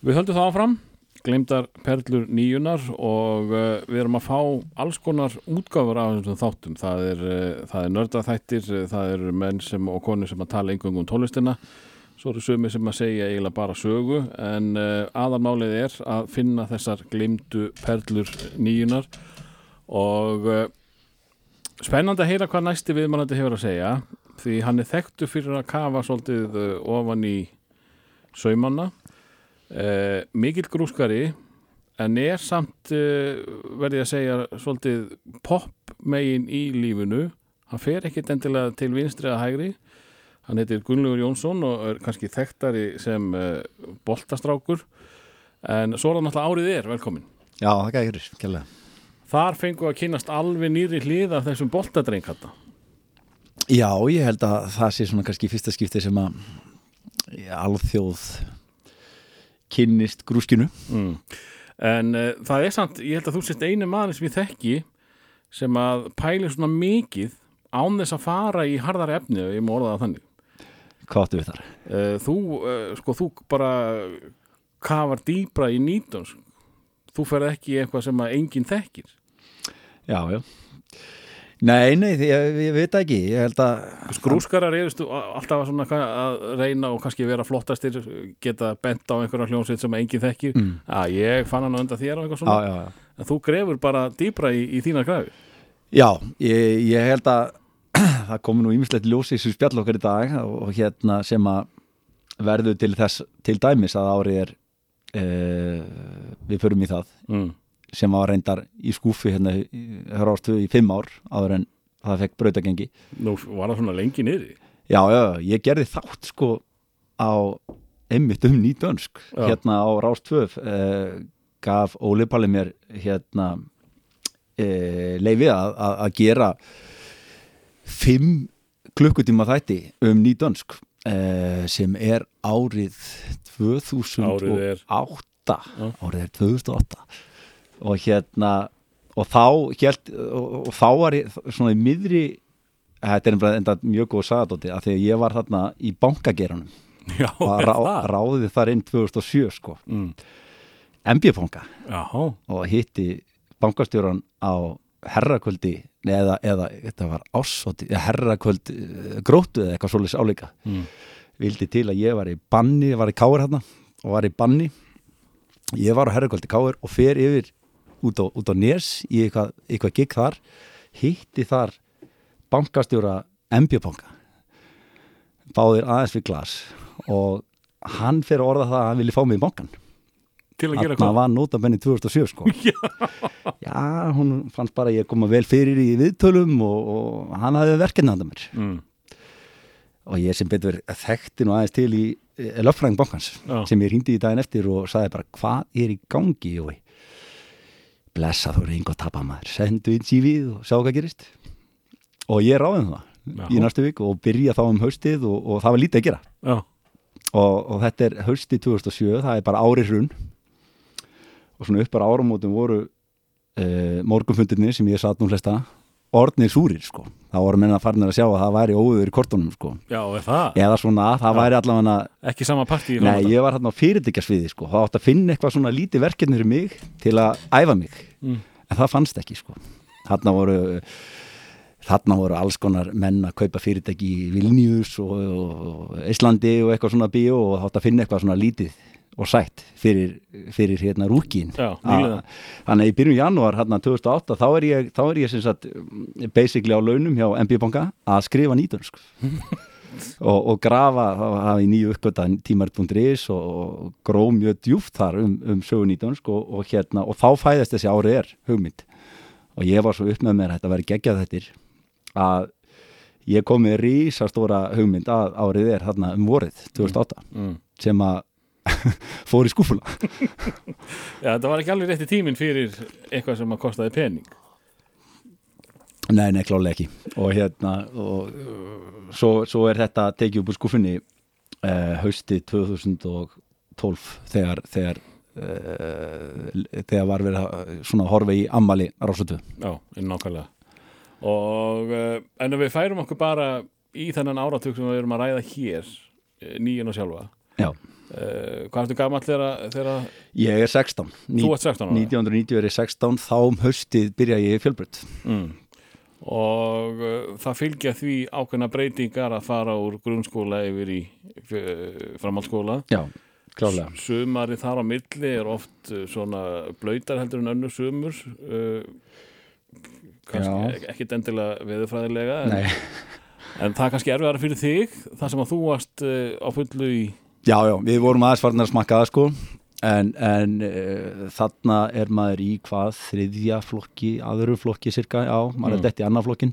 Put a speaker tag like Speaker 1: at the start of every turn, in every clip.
Speaker 1: Við höldum það áfram, glemdar perlur nýjunar og uh, við erum að fá alls konar útgáfur af þessum þáttum. Það er, uh, er nördaþættir, uh, það er menn sem, og konur sem að tala einhverjum um tónlistina. Svo eru sömi sem að segja eiginlega bara sögu en uh, aðalmálið er að finna þessar glemdu perlur nýjunar og spennandi að heyra hvað næsti viðmannandi hefur að segja því hann er þekktu fyrir að kafa svolítið ofan í saumanna Uh, mikill grúskari en er samt uh, verði að segja svolítið pop megin í lífinu. Hann fer ekkit endilega til vinstri að hægri. Hann heitir Gunnlaugur Jónsson og er kannski þekktari sem uh, boltastrákur. En svo er það náttúrulega árið er, velkomin
Speaker 2: Já, það fyrir, kjærlega.
Speaker 1: þar fengu að kynast alveg nýri hlið af þessum boltadreng þetta
Speaker 2: Já, ég held að það sé svona kannski fyrsta skipti sem að alþjóð kynnist grúskinu.
Speaker 1: mm. en uh, það er samt, ég held að þú sést einu maður sem ég þekki sem að pæli svona mikið án þess að fara í harðar efni ef ég má orða það þannig
Speaker 2: Hvað áttu við þar?
Speaker 1: uh, þú, uh, sko, þú bara kafar dýbra í nýtons þú ferð ekki í eitthvað sem að enginn þekkir
Speaker 2: Já, já. Nei, nei, ég, ég veit ekki. Ég held að...
Speaker 1: skrúskarar eru stu, alltaf svona að reyna og kannski vera flottastir geta bent á einhverja hljómsveit sem enginn þekkir
Speaker 2: Mm.
Speaker 1: að ég fann hann undan þér og eitthvað
Speaker 2: Já,
Speaker 1: svona
Speaker 2: já, já.
Speaker 1: en þú grefur bara dýbra í, í þína græfi
Speaker 2: Já, ég, ég held að það komi nú ímislegt ljós í þessu spjall okkar í dag og, og hérna sem að verður til þess, til dæmis að árið er e, við förum í það
Speaker 1: mm.
Speaker 2: Sem var reyndar í skúfi hérna hrástu í fimm ár áður en það fekk brautagengi
Speaker 1: Nú var það svona lengi niðri?
Speaker 2: Já, já, ég gerði þátt sko á einmitt um nýtönsk hérna á Rástvöf eh, gaf Óli Palli mér hérna eh, leifi að, að, að gera fimm klukkutíma þætti um nýtönsk eh, sem er árið 2008
Speaker 1: Árið er-
Speaker 2: árið er 2008 og hérna og þá, hélt, og, og þá var ég svona í miðri þetta er enda, enda mjög góð sagadóti að því að ég var þarna í bankageranum
Speaker 1: Já,
Speaker 2: og rá, ráði þar inn 2007 sko,
Speaker 1: Mm.
Speaker 2: MB-banka og hitti bankastjóran á herrakvöldi eða, eða þetta var ásóti herrakvöld eh, gróttu eða eitthvað svolítið áleika
Speaker 1: mm.
Speaker 2: vildi til að ég var í banni, var í káir hérna og var í banni. Ég var á herrakvöldi káir og fer yfir út á, út á Nes í eitthvað, eitthvað gig þar hitti þar bankastjóra MB-banka báðir aðeins við glas og hann að orða það að hann vilja fá mig í bankan
Speaker 1: til að gera hvað?
Speaker 2: var notabenni 2007 sko. Já, hún fannst bara ég koma vel fyrir í viðtölum og, og hann hafði verkefni handa mér.
Speaker 1: Mm.
Speaker 2: og ég sem betur þekkti nú aðeins til í löffræðing bankans
Speaker 1: Já.
Speaker 2: sem ég hringdi í daginn eftir og sagði bara hvað er í gangi Jói blessa þú eru einhver tapa maður. Sendu inn CV-ð og sjá hvað gerist. Og ég ráði það
Speaker 1: Já.
Speaker 2: í næstu vik og byrja þá um haustið og, og það var lítið að gera. Og, og þetta er haustið 2007 það er bara ári hrun. Og svona upp bara áramótum voru uh, morgunfundirni sem ég satt nú flesta orðnir súrir sko það voru menna farnir að sjá að það væri óður í kortunum sko
Speaker 1: já, er það?
Speaker 2: eða svona það
Speaker 1: Já.
Speaker 2: væri allavega
Speaker 1: Ekki sama partí í
Speaker 2: nei
Speaker 1: framhaldi?
Speaker 2: ég var hérna á fyrirtækjasviði sko það átt að finna eitthvað svona lítið verkefni fyrir mig til að æfa mig
Speaker 1: Mm.
Speaker 2: en það fannst ekki sko þarna voru þarna voru alls konar menn að kaupa fyrirtæki í Vilnius og, og Íslandi og eitthvað svona bíó og það átt að finna eitthvað svona lítið og sætt fyrir, fyrir hérna rúkin
Speaker 1: Já, nýlega.
Speaker 2: þannig að í byrjun janúar hérna 2008 þá er ég, þá er ég sagt basically á launum hjá MB Banka að skrifa nýtönsk og, og grafa, það hafi nýju uppgöta tímar.is og, og gró mjög djúft þar um, um sögu nýtönsk og, og hérna, og þá fæðast þessi árið er hugmynd og ég var svo upp með mér að þetta væri geggjað þettir að ég kom með rísastóra hugmynd að árið er þarna um vorið 2008
Speaker 1: Mm.
Speaker 2: sem að fór í skúfuna
Speaker 1: Já, þetta var ekki alveg rétti tíminn fyrir eitthvað sem að kostaði pening.
Speaker 2: Nei, nei, klálega ekki. Og hérna og, uh, svo, svo er þetta tekið upp úr skúfunni uh, hausti 2012 þegar þegar, uh, þegar var verið svona horfa í ammali rásötu
Speaker 1: Já, nákvæmlega. Og en við færum okkur bara í þennan áratug sem við erum að ræða hér eh, nýjun og sjálfa
Speaker 2: Já,
Speaker 1: uh, Hvað ertu gamall þegar, þegar
Speaker 2: Ég er 16 Ní,
Speaker 1: þú ert 16 ára?
Speaker 2: 1990 er ég 16 þá um haustið byrja ég í fjölbrödd
Speaker 1: Mm. Og uh, það fylgja því ákveðna breytingar að fara úr grunnskóla yfir í uh, framhaldsskóla
Speaker 2: Já, klálega
Speaker 1: Sumari þar á milli er oft svona blöytar heldur en önnur sumur uh, kannski
Speaker 2: Já.
Speaker 1: ek- ekkit endilega veðurfræðilega en, en það er kannski erfiðara fyrir þig þar sem að þú varst á fullu í
Speaker 2: Já, já, við vorum aðeins farin að smakka það sko. En, en uh, þarna er maður í hvað þriðja flokki, aðru flokki cirka, já, maður
Speaker 1: Mm.
Speaker 2: er dett í annar flokkin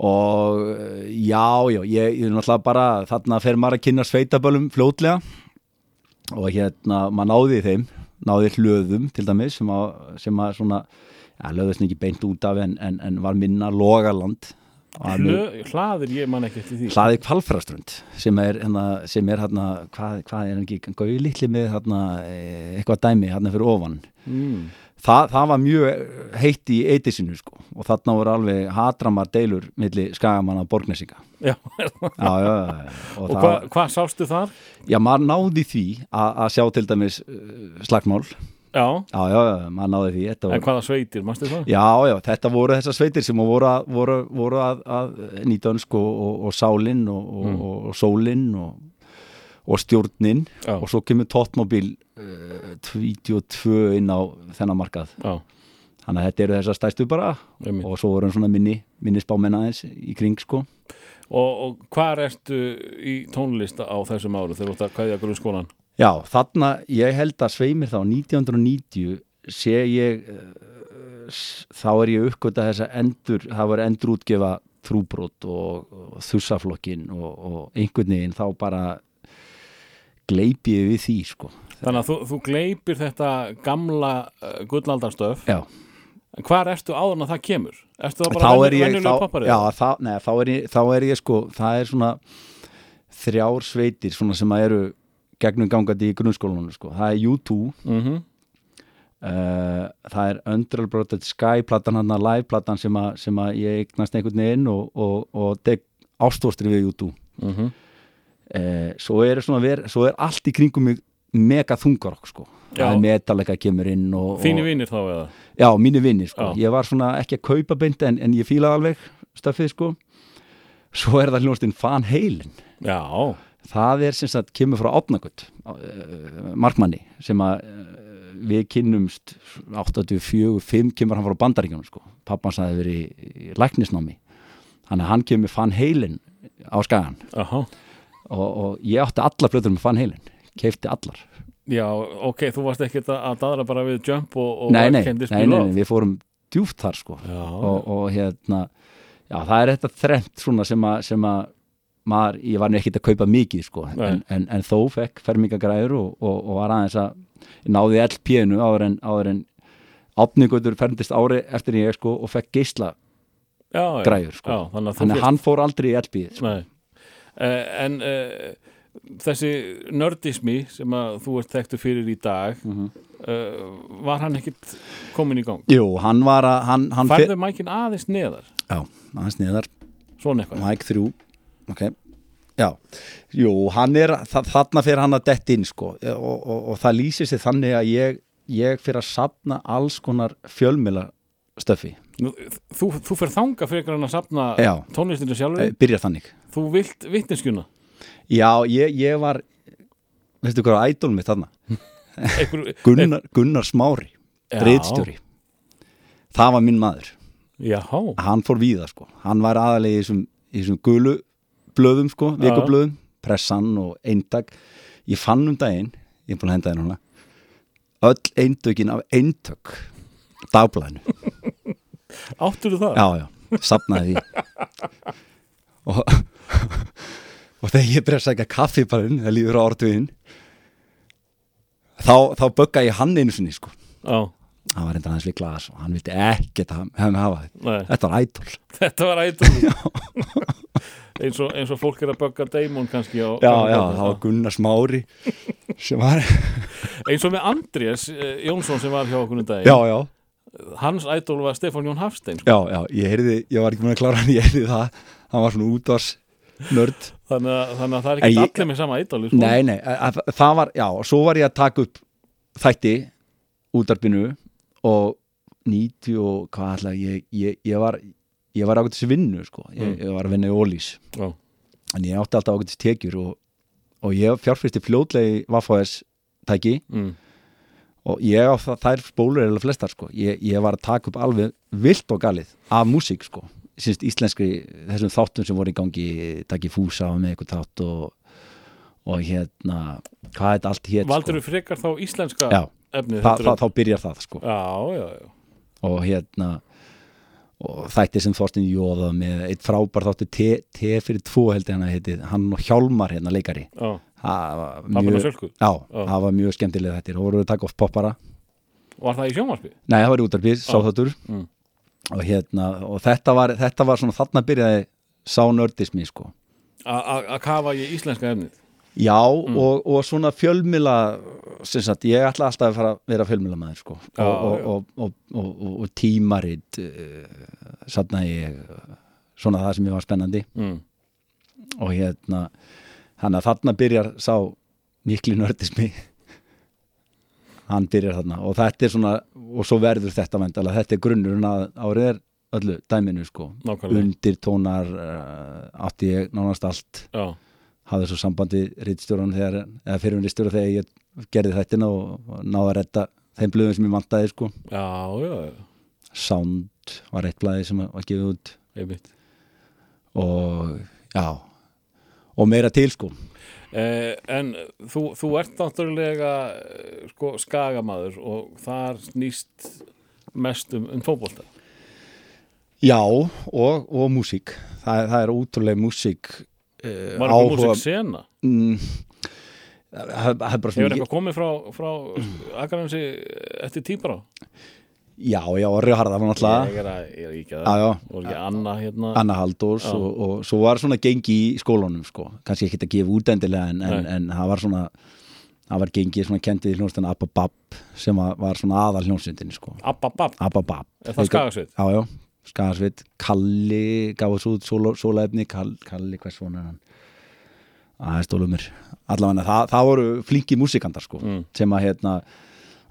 Speaker 2: og uh, já, já, ég, ég er náttúrulega bara þarna fer maður að kynna sveitabölum fljótlega. Og hérna, maður náði þeim, náði hlöðum til dæmis sem að, sem að svona já, löðast ekki beint út af en, en, en var minna logaland
Speaker 1: hlaðir, ég man ekki eftir því.
Speaker 2: Hlaði kvalfraströnd sem er hérna, sem er hérna hvað, hvað er ekki, gauði litli með hérna, eh, eitthvað dæmi hérna fyrir ofan.
Speaker 1: Mm.
Speaker 2: Þa, það var mjög heitt í eitisinu sko og þarna voru alveg hatramar deilur milli skagamanna borgnesinga.
Speaker 1: Já,
Speaker 2: já, já, og,
Speaker 1: og hvað hva sástu þar?
Speaker 2: já, maður náði því að að sjá til dæmis uh, slagmál
Speaker 1: Já,
Speaker 2: já, já, já, maður náði því Þetta
Speaker 1: en hvaða sveitir, mástu það?
Speaker 2: Já, já, þetta voru þessar sveitir sem voru að, voru, voru að, að nýtönsk og, og, og sálinn og,
Speaker 1: Mm.
Speaker 2: og, sólinn og, og stjórnin
Speaker 1: Já,
Speaker 2: og svo kemur tóttmobil uh, 22 inn á þennan markað
Speaker 1: já,
Speaker 2: þannig að þetta eru þessar stæstu bara
Speaker 1: einmitt.
Speaker 2: og svo voru svona minni, minni spámenn aðeins í kring sko
Speaker 1: Og, og hvað ertu í tónlista á þessum áru þegar þú ert að kvæðja grunnskólan?
Speaker 2: Já, þarna, ég held að sveimir þá 1990 sé ég s- þá er ég uppgöta þess að endur, það var endur útgefa þrúbrot og, og þursaflokkin og, og einhvern veginn þá bara gleipi ég við því sko
Speaker 1: Þannig að þú, þú gleipir þetta gamla uh, gullaldarstöf
Speaker 2: Já,
Speaker 1: hvar ertu áður en að það kemur? Ertu það bara
Speaker 2: þá,
Speaker 1: poppari?
Speaker 2: já, þá, neða, þá, er ég, þá er ég sko, það er svona þrjár sveitir svona sem að eru gegnum gangandi í grunnskólanum sko. það er U2
Speaker 1: mm
Speaker 2: Uh, það er Underbroted Sky platan hann að live platan sem, að- sem að ég eignast einhvern veginn og, og, og ástóstri við YouTube
Speaker 1: -hmm.
Speaker 2: uh, svo, er ver, svo er allt í kringum mig mega þungarokk sko
Speaker 1: Já.
Speaker 2: það er Metallica kemur inn og,
Speaker 1: Þínu vinnir þá eða?
Speaker 2: já, mínu vinnir sko
Speaker 1: Já.
Speaker 2: ég var svona ekki að kaupa beint en, en ég fílaði alveg stöfið sko svo er það hljónstinn Van Halen
Speaker 1: Já,
Speaker 2: það er sem sagt kemur frá Átnagut uh, markmanni sem að uh, við kynnumst 84-5 kemur hann frá bandaríkjunum sko. pappans hafði verið í, læknisnámi. Að hann kemur Van Halen á skagan og, og ég átti allar blöður með Van Halen keifti allar.
Speaker 1: Já, ok, þú varst ekkert að, daðra bara við Jump og, og
Speaker 2: nei, nei, nei, nei, við fórum djúft þar sko.
Speaker 1: Já,
Speaker 2: og, og hérna já, það er þetta þrennt svona sem að maður, ég var nú ekkert að kaupa mikið sko, en, en, en þó fekk fermingagræður og, og, og var aðeins að náði LP-inu áður en, áður en átningutur ferndist ári eftir ég sko og fekk
Speaker 1: já.
Speaker 2: græður sko.
Speaker 1: Já, þannig að
Speaker 2: þannig að hann fór aldrei í LP-ið sko.
Speaker 1: Uh, en uh, þessi nördismi sem að þú ert þekktu fyrir í dag
Speaker 2: Mhm.
Speaker 1: uh, var hann ekkit komin í gang?
Speaker 2: Jú, hann var að hann, hann
Speaker 1: Færðu mækin aðeins neðar?
Speaker 2: Já, aðeins niðar
Speaker 1: Svona eitthvað?
Speaker 2: Mike 3 ok. Já, jú, hann er, þa þarna fyrir hann að dett inn sko. Og, og, og það lýsir sig þannig að ég, ég fyrir að sapna alls konar fjölmila stöfi,
Speaker 1: Nú, Þú, þú fer þanga fyrir hann að sapna tónlistinu
Speaker 2: e,
Speaker 1: sjálfur
Speaker 2: byrja þannig.
Speaker 1: Þú vilt vitneskjuna?
Speaker 2: Já, ég, ég var veistu hvað var ædol mitt þarna? Gunnar, Gunnar Smári,
Speaker 1: Já.
Speaker 2: reyðstjóri það var minn maður.
Speaker 1: Já,
Speaker 2: hann fór víða sko, hann var þessum, í þessum gulu blöðum sko, vikublöðum, pressan og eintak, ég fann um daginn ég er búin að henda þér núna öll eintökin af eintök dagblæðinu,
Speaker 1: áttur það?
Speaker 2: já já sapnaði því og og þegar ég byrja að sækja kaffi bara inn, það líður á orðuðin þá, þá bögga ég hann einu sinni sko.
Speaker 1: Já,
Speaker 2: hann var reyndan aðeins við glas og hann vildi ekkert hafa þetta þetta var ædol
Speaker 1: þetta var ættur eins, og, eins og fólk er að bögga Damon kannski á,
Speaker 2: já já, það var Gunnar Smári sem var
Speaker 1: eins og með Andrés eh, Jónsson sem var hjá okkur um dag
Speaker 2: já já.
Speaker 1: Hans ædol var Stefán Jón Hafstein sko.
Speaker 2: Já, já, ég heyrði, ég var ekki búin að klára hann, ég heyrði það, hann var svona útvars nörd
Speaker 1: þannig, að, þannig að það er ekki
Speaker 2: ég-
Speaker 1: allir með sama idoli sko.
Speaker 2: Nei, nei, að, það var, já, svo var ég að taka upp þætti útarpinu og 90 og hvað ætla ég, ég, ég var ég var ágættis vinnu, sko. Ég,
Speaker 1: Mm.
Speaker 2: ég var að vinna í Ólís
Speaker 1: Já.
Speaker 2: en ég átti alltaf ágættis tekjur og, og ég fjárfyrsti fljótlegi Vaffaðs tæki.
Speaker 1: Mm.
Speaker 2: og ég á það, þær spólur eða flestar, sko. Ég, ég var að taka upp alveg vilt og galið af músík, sko. Sýnst íslenskri, þessum þáttum sem voru í gangi takki fúsa og með eitthvað þátt og, og hérna hvað er þetta allt hétt,
Speaker 1: Valdur
Speaker 2: sko.
Speaker 1: Þú frekar þá íslenska
Speaker 2: Já,
Speaker 1: efnið en-
Speaker 2: þá byrjar það sko.
Speaker 1: Já, já, já.
Speaker 2: Og hérna og þætti sem Þorstin Jóða með eitt frábær þáttu T, fyrir tvo held ég hann að heiti hann og Hjálmar hérna leikari.
Speaker 1: Já,
Speaker 2: það var mjög, var mjög skemmtilega þetta og voru að taka oft poppara.
Speaker 1: Var það í sjónvarpi?
Speaker 2: nei það var í útarpið, sá þáttur.
Speaker 1: Mm.
Speaker 2: og hérna og þetta var, þetta var svona þarna byrjaði sá nördismi sko.
Speaker 1: Að kafa í íslenska efnið
Speaker 2: já
Speaker 1: Mm.
Speaker 2: og, og svona fjölmila sagt, ég ætla alltaf að fara að vera fjölmila maður sko.
Speaker 1: Já,
Speaker 2: og, og,
Speaker 1: já.
Speaker 2: og, og, og, og, og tímarit uh, satna ég uh, svona það sem ég var spennandi.
Speaker 1: Mm.
Speaker 2: og hérna hann að þarna byrjar sá mikli nördismi. Hann byrjar þarna. Og þetta er svona og svo verður þetta vendala, þetta er grunnurinn að árið er öllu dæminu sko.
Speaker 1: Nákvæmlega.
Speaker 2: Undir tónar uh, átti ég nánast allt.
Speaker 1: Já,
Speaker 2: hafði svo sambandi rittstjóran þegar, eða fyrir rittstjóra þegar ég gerði þættina og, náði að retta þeim blöðum sem ég vantaði sko.
Speaker 1: Já, já, já.
Speaker 2: Sound var eitt blæði sem var gefið út.
Speaker 1: Einmitt.
Speaker 2: og já. Og meira til sko.
Speaker 1: Eh, en þú, þú ert náttúrulega eh, sko, skagamaður og þar snýst mest um, um fótbolta.
Speaker 2: Já, og, og músík. Það, það er ótrúlega músík uh,
Speaker 1: Var eitthvað músík sena?
Speaker 2: mm, það, það er bara
Speaker 1: Hefur eitthvað komið frá, frá Akaransi eftir tíbrá?
Speaker 2: Já, já, Orri Harða var náttúrulega
Speaker 1: Ég er, ekki að
Speaker 2: já,
Speaker 1: voru ekki Anna hérna
Speaker 2: Anna Haldós
Speaker 1: Já.
Speaker 2: og, og svo var svona gengi í skólanum sko, kannski ekki að gefa út endilega en, en, en það var svona það var gengið svona kendið hljónstan Abba Bab sem var, svona aðal hljónsveitinni sko.
Speaker 1: Abba Bab,
Speaker 2: Abba Bab
Speaker 1: er það skagasveit?
Speaker 2: Já, já, Skagarsveit Kalli gaf þessu út sóla- sólaefni Kall, Kalli, hvers svona hann? Aðeins stólumir allavega það, það voru flinki músikandar sko,
Speaker 1: Mm.
Speaker 2: sem að hérna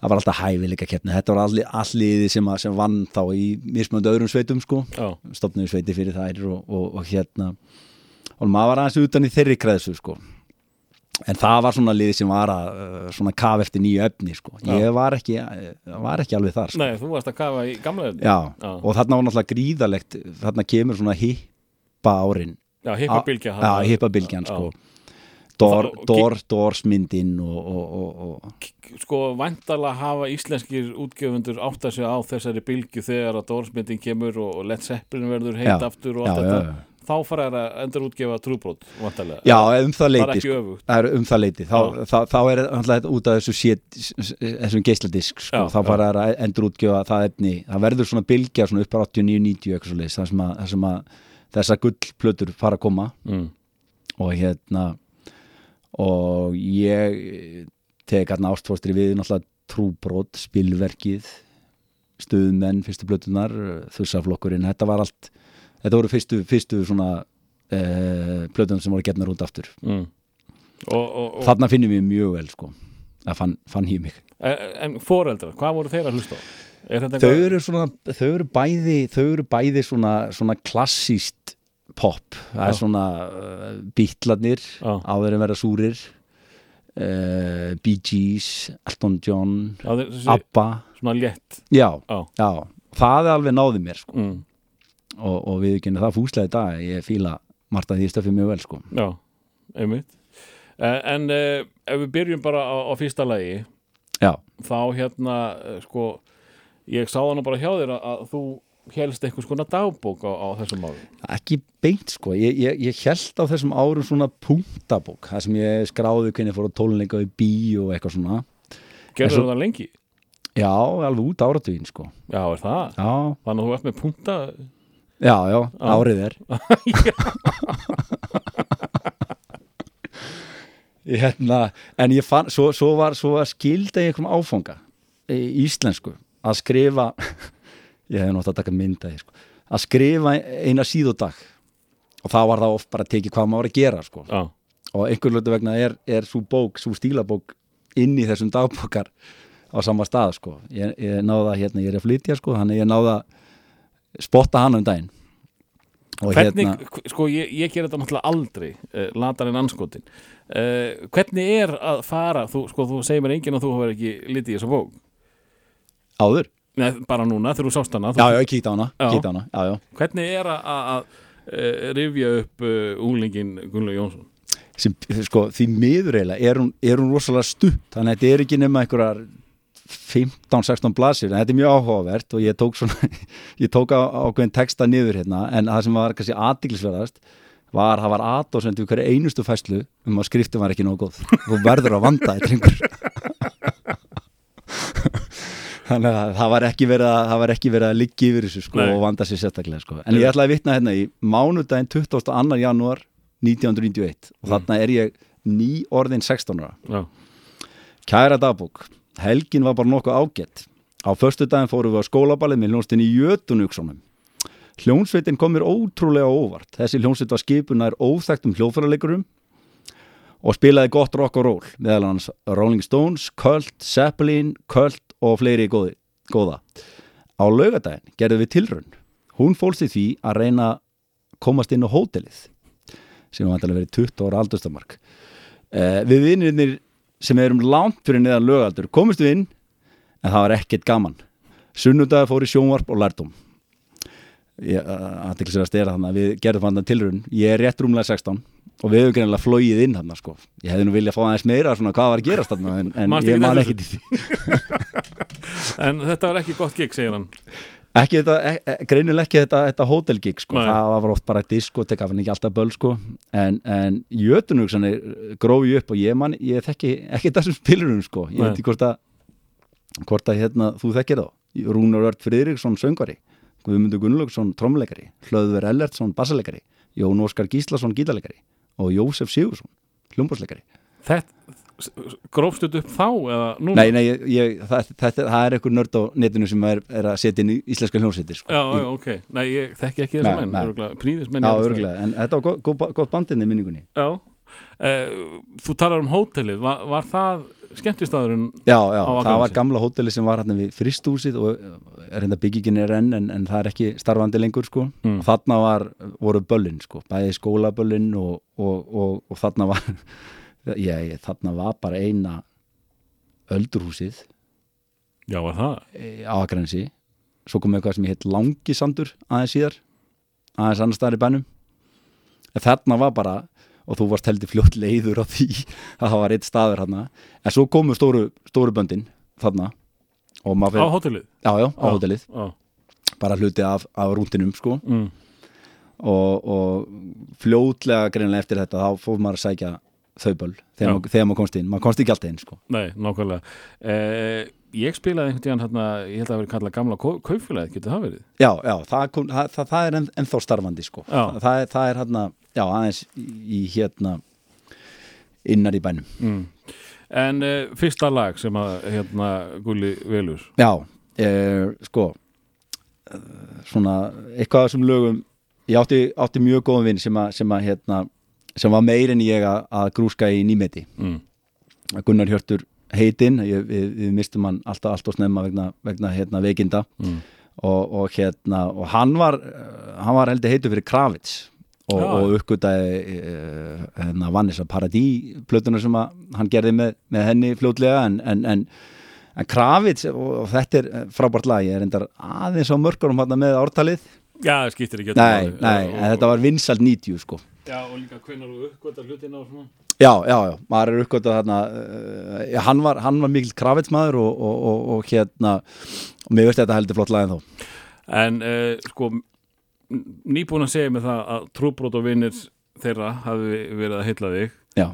Speaker 2: það var alltaf hæfileika keppni, þetta var alliði sem, sem vann þá í mismöndu öðrum sveitum sko,
Speaker 1: Já,
Speaker 2: stopnuðu sveiti fyrir þær og, og, og hérna. Og maður var aðeins utan í þeirri kreðsu sko en það var svona liði sem var að uh, svona kaf eftir nýju efni sko. Ég var ekki, uh, var ekki alveg þar sko.
Speaker 1: nei, þú varst að kafa í gamla
Speaker 2: Já. og þarna var náttúrulega gríðalegt þarna kemur svona hippa árin
Speaker 1: Já, hippabilgja
Speaker 2: Já, hippa bylgjan sko.
Speaker 1: Og Sko, væntalega hafa íslenskir útgjöfundur átt að segja á þessari bylgju þegar að Dórsmyndin kemur og, Led Zeppelin verður heit
Speaker 2: Já.
Speaker 1: aftur og allt þetta. Þá fara þær að endur útgefa trúbrót
Speaker 2: já, um það leiti sko. er um það leiti þá, þá, þá er alltaf út af þessu shit, þessum geisladisk sko. Þá fara þær að endur útgjöfa það efni. Það verður svona bylgja svona upp á 89-90 eitthvað svo leis þar sem að, sem að þessar gullplötur fara að koma.
Speaker 1: Mm.
Speaker 2: og hérna og ég tek hérna ástfóstri við náttúrulega trúbrot, spilverkið stuðmenn, fyrstu blötunar þussaflokkurinn, þetta var allt þetta voru fyrstu, fyrstu svona uh, blötunar sem voru getnar út aftur
Speaker 1: Mm. Og, og, og,
Speaker 2: þarna finnum við mjög vel sko að fann, fann ég mig
Speaker 1: en, en foreldrar, hvað voru þeir að hlusta á? Er
Speaker 2: þau eru svona, þau eru bæði þau eru bæði svona, svona klassíst pop, það er svona uh, bítlarnir
Speaker 1: Já.
Speaker 2: áður en vera súrir uh, Bee Gees, Elton John
Speaker 1: Já, þeir-
Speaker 2: ABBA
Speaker 1: svona létt
Speaker 2: já,
Speaker 1: Já.
Speaker 2: það er alveg náði mér sko.
Speaker 1: mm.
Speaker 2: Og, og við ekki það fúslega í dag, ég fíla Marta því stöfið mjög vel sko.
Speaker 1: Já, einmitt. En, en uh, ef við byrjum bara á, á fyrsta lagi
Speaker 2: já,
Speaker 1: þá hérna eh, sko, ég sá nú bara hjá þér að, að þú helst eitthvað skona dagbók á, á þessum árum
Speaker 2: ekki beint sko. Ég, ég, ég held á þessum árum svona punktabók, það sem ég skráði hvernig fór á tónleika í bí og eitthvað svona.
Speaker 1: Gerður
Speaker 2: svo-
Speaker 1: það lengi?
Speaker 2: já, alveg út áratugin sko.
Speaker 1: Já, er það?
Speaker 2: já,
Speaker 1: Þannig að þú ert með punta
Speaker 2: já, já, árið er. Ég hérna, en ég fann svo, svo var, var skilda í einhverjum áfanga í íslensku að skrifa ég hef nátt að taka mynda sko, að skrifa eina síðudag og þá var það oft bara að tekið hvað maður að gera sko.
Speaker 1: Já,
Speaker 2: og einhver hlutu vegna er, er svo bók, svo stílabók inn í þessum dagbókar á sama stað sko. ég, ég náða hérna, ég er að flytja sko, þannig ég náða spotta hann um daginn. Og
Speaker 1: hvernig,
Speaker 2: hérna,
Speaker 1: sko ég, ég ger þetta náttúrulega aldrei uh, latar en anskotin uh, hvernig er að fara þú, sko þú segir mér enginn að þú hefur ekki litið í þessa bók?
Speaker 2: Áður?
Speaker 1: Nei, bara núna þegar þú sást hana þú,
Speaker 2: já, já, ég kíkti á hana, á hana já, já.
Speaker 1: hvernig er að, að, að uh, rifja upp unglingin Gunnlaug Jónsson?
Speaker 2: Sem, sko, því miður eiginlega er hún, er hún rosalega stutt þannig að þetta er ekki nema einhverjar 15-16 blasir en þetta er mjög áhugavert og ég tók svona ég tók ákveðin texta niður hérna en það sem var kannski aðtiklisverðast var, það var aðdóðsend við hverju einustu fæslu um að skriftum var ekki nógu góð. Og verður að vanda þetta einhver þannig að það var ekki verið að, það var ekki verið að liggja yfir þessu sko,
Speaker 1: Nei.
Speaker 2: og vanda sér sérstaklega sko. en ég ætla að vitna hérna í mánudaginn 22. janúar 1991 og þarna er ég ný orðin 16 ára.
Speaker 1: Já,
Speaker 2: Kæra dagbók, helgin var bara nokkuð ágætt. Á förstu daginn fórum við á skólaballið með hljónstinni Jötunuksonum. Hljónsveitin kom mér ótrúlega óvart. Þessi hljónsveit var skipunar óþægtum hljóðfæraleikurum og spilaði gott rock og roll, meðal hans Rolling Stones, Cult, Zeppelin, Cult og fleiri góði, góða. Á laugadaginn gerðum við tilraun. Hún fólst í því að reyna að komast inn á hótelið sem var vantilega verið 20 ára aldurstamark. Eh, við vinnirnir sem erum langt fyrir neðan lögaldur komistu inn en það var ekkert gaman. Sunnudagar fór í sjónvarp og lærdum sér að stera þannig að við gerðum hann tilrun ég er rétt rúmlega 16 og við hefum greinilega flóið inn hann sko. ég hefði nú viljað fá aðeins meira svona hvað var að gerast þarna en, en ég man ekki til því.
Speaker 1: En þetta var ekki gott gig segir hann
Speaker 2: ekki þetta, e, e, greinilega ekki þetta, þetta hótelgig sko.
Speaker 1: Nei.
Speaker 2: það var oft bara diskotek af henni ekki alltaf böl sko. en, en jötunugsanir grófi upp og ég man, ég þekki ekki þessum spilurum sko. ég
Speaker 1: Nei.
Speaker 2: veit ekki hvort að hvort að hérna, þú þekkir þá Rúnar Ört Friðriksson söngvari Guðmundur Gunnlaugsson trommuleikari Hlöðver Ellertsson bassalegari Jón Óskar Gíslason gítalegari og Jósef Sigursson hljómbásleikari
Speaker 1: þetta grófst þetta upp þá eða núna?
Speaker 2: Nei, nei, ég, það, það, það er einhver nörd á netinu sem er, er að setja inn í íslenska hljómsveitir sko.
Speaker 1: já, já, ok, nei, ég þekki ekki þessa
Speaker 2: Nei,
Speaker 1: menn príðismenn
Speaker 2: Já,
Speaker 1: þessu.
Speaker 2: örgulega, en þetta var gott, gott, gott bandinni minningunni.
Speaker 1: Já. Uh, þú talar um hótelið. Var, var það skemmtistaðurinn
Speaker 2: Já, já, það var gamla hóteli sem var hérna við fristúsið og er hérna byggingin er enn en, en það er ekki starfandi lengur sko.
Speaker 1: Mm.
Speaker 2: og þarna var, voru böllin sko. Bæði skólaböllin og, og, og, og þarna var ég, þarna var bara eina öldurhúsið.
Speaker 1: Já, var það?
Speaker 2: Á Akranesi. Svo kom eitthvað sem hétt Langisandur aðeins síðar aðeins annar staðar í bænum. En þarna var bara og þú varst heldur fljótt leiður á því að það var eitt staður þarna. En svo komu stóru, stóru böndin þarna
Speaker 1: á hótelið?
Speaker 2: Já, já, á hótelið. bara hluti af, af rúndinum sko.
Speaker 1: Mm.
Speaker 2: og, og fljótlega greinlega eftir þetta þá fór maður að sækja þau böl þegar, maður, þegar maður komst inn, maður komst ekki alltaf inn sko.
Speaker 1: Nei, nákvæmlega. Uh, ég spilaði einhvern tíðan hérna, ég held að það verið kallað gamla kaupfélagið, getur það verið?
Speaker 2: Já, já, það, kom, það, það, það er enn, ennþá starfandi sko. Það, er, það er hérna, já, aðeins í, hérna innar í bænum.
Speaker 1: Mm. en uh, fyrsta lag sem að hérna Gulli velur?
Speaker 2: Já, eh, sko eh, svona eitthvað þessum lögum ég átti, átti mjög góðum vinn sem, að- sem að hérna sem var meir en ég að, að grúska í nýmeti.
Speaker 1: Mm.
Speaker 2: Gunnar Hjörtur heitinn við, við mistum hann alltaf allt og snemma vegna, vegna hérna, veikinda.
Speaker 1: Mm.
Speaker 2: og, og hérna og hann var, eh, hann var heldur heitur fyrir Kravitz og,
Speaker 1: Já.
Speaker 2: og uppgötaði uh, hérna, Vanessa Paradis plötuna sem að hann gerði með, með henni fljótlega. En, en, en, en Kravitz og, og þetta er eh, frábært lag. Ég er endar aðeins á mörgurum með ártalið.
Speaker 1: Já, það skiptir ekki
Speaker 2: nei, nei, þetta var vinsalt 90 sko
Speaker 1: já, og líka hvenær þú uppgötar hlutina og svona.
Speaker 2: Já, já, já, maður er uppgötað þarna uh, hann, var, hann var mikill kravitsmaður og, og, og, og hérna og mér veist þetta heldur flott lag en þó
Speaker 1: En uh, sko nýbúin að segja mig það að trúbrót og vinnir þeirra hafi verið að hylla þig
Speaker 2: Já,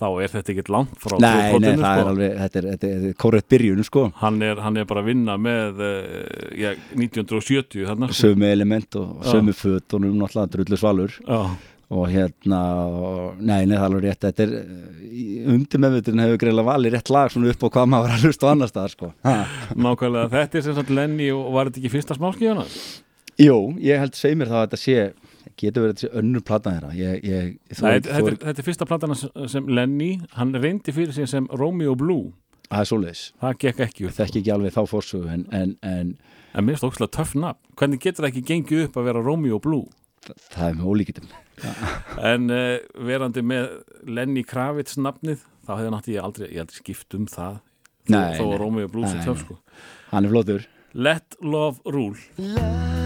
Speaker 1: þá er þetta ekkert langt frá
Speaker 2: nei, nei, það er
Speaker 1: sko.
Speaker 2: alveg þetta er, þetta er, þetta er korrekt byrjun, sko.
Speaker 1: Hann, er, hann er bara að vinna með uh, já, 1970 þarna sko.
Speaker 2: sömu element og sömu föt og nú náttúrulega drullu svalur
Speaker 1: Já,
Speaker 2: og hérna, og, nei, nei, það er alveg rétt. Þetta er, undir meðviturin hefur greiðlega valið rétt lag svona upp á hvað maður var að hlusta á annar stað, sko.
Speaker 1: Nákvæmlega þetta er sem sagt Lenny og var þetta ekki fyrsta smáskíðana?
Speaker 2: Jú, ég held segir mér þá að þetta sé getur verið þessi önnur plata þeirra. Ég, ég,
Speaker 1: Nei,
Speaker 2: veit-
Speaker 1: þetta, er, þetta er fyrsta platana sem- Lenny, hann reyndi fyrir sig sem Romeo Blue,
Speaker 2: það er svoleiðis.
Speaker 1: Það gekk ekki upp.
Speaker 2: Þekki ekki alveg þá fórsögu en, en, en
Speaker 1: en mér finnst það ókslega töff nafn, hvernig getur það ekki gengið upp að vera Romeo Blue?
Speaker 2: Það er með ólíkitum
Speaker 1: en uh, verandi með Lenny Kravitz nafnið, þá hefði náttúrulega ég aldrei, ég aldrei skipt um það þó,
Speaker 2: Nei,
Speaker 1: þó
Speaker 2: nei.
Speaker 1: að sé
Speaker 2: Nei,
Speaker 1: töff
Speaker 2: nei.
Speaker 1: sko
Speaker 2: hann er flótur
Speaker 1: Let Love Rule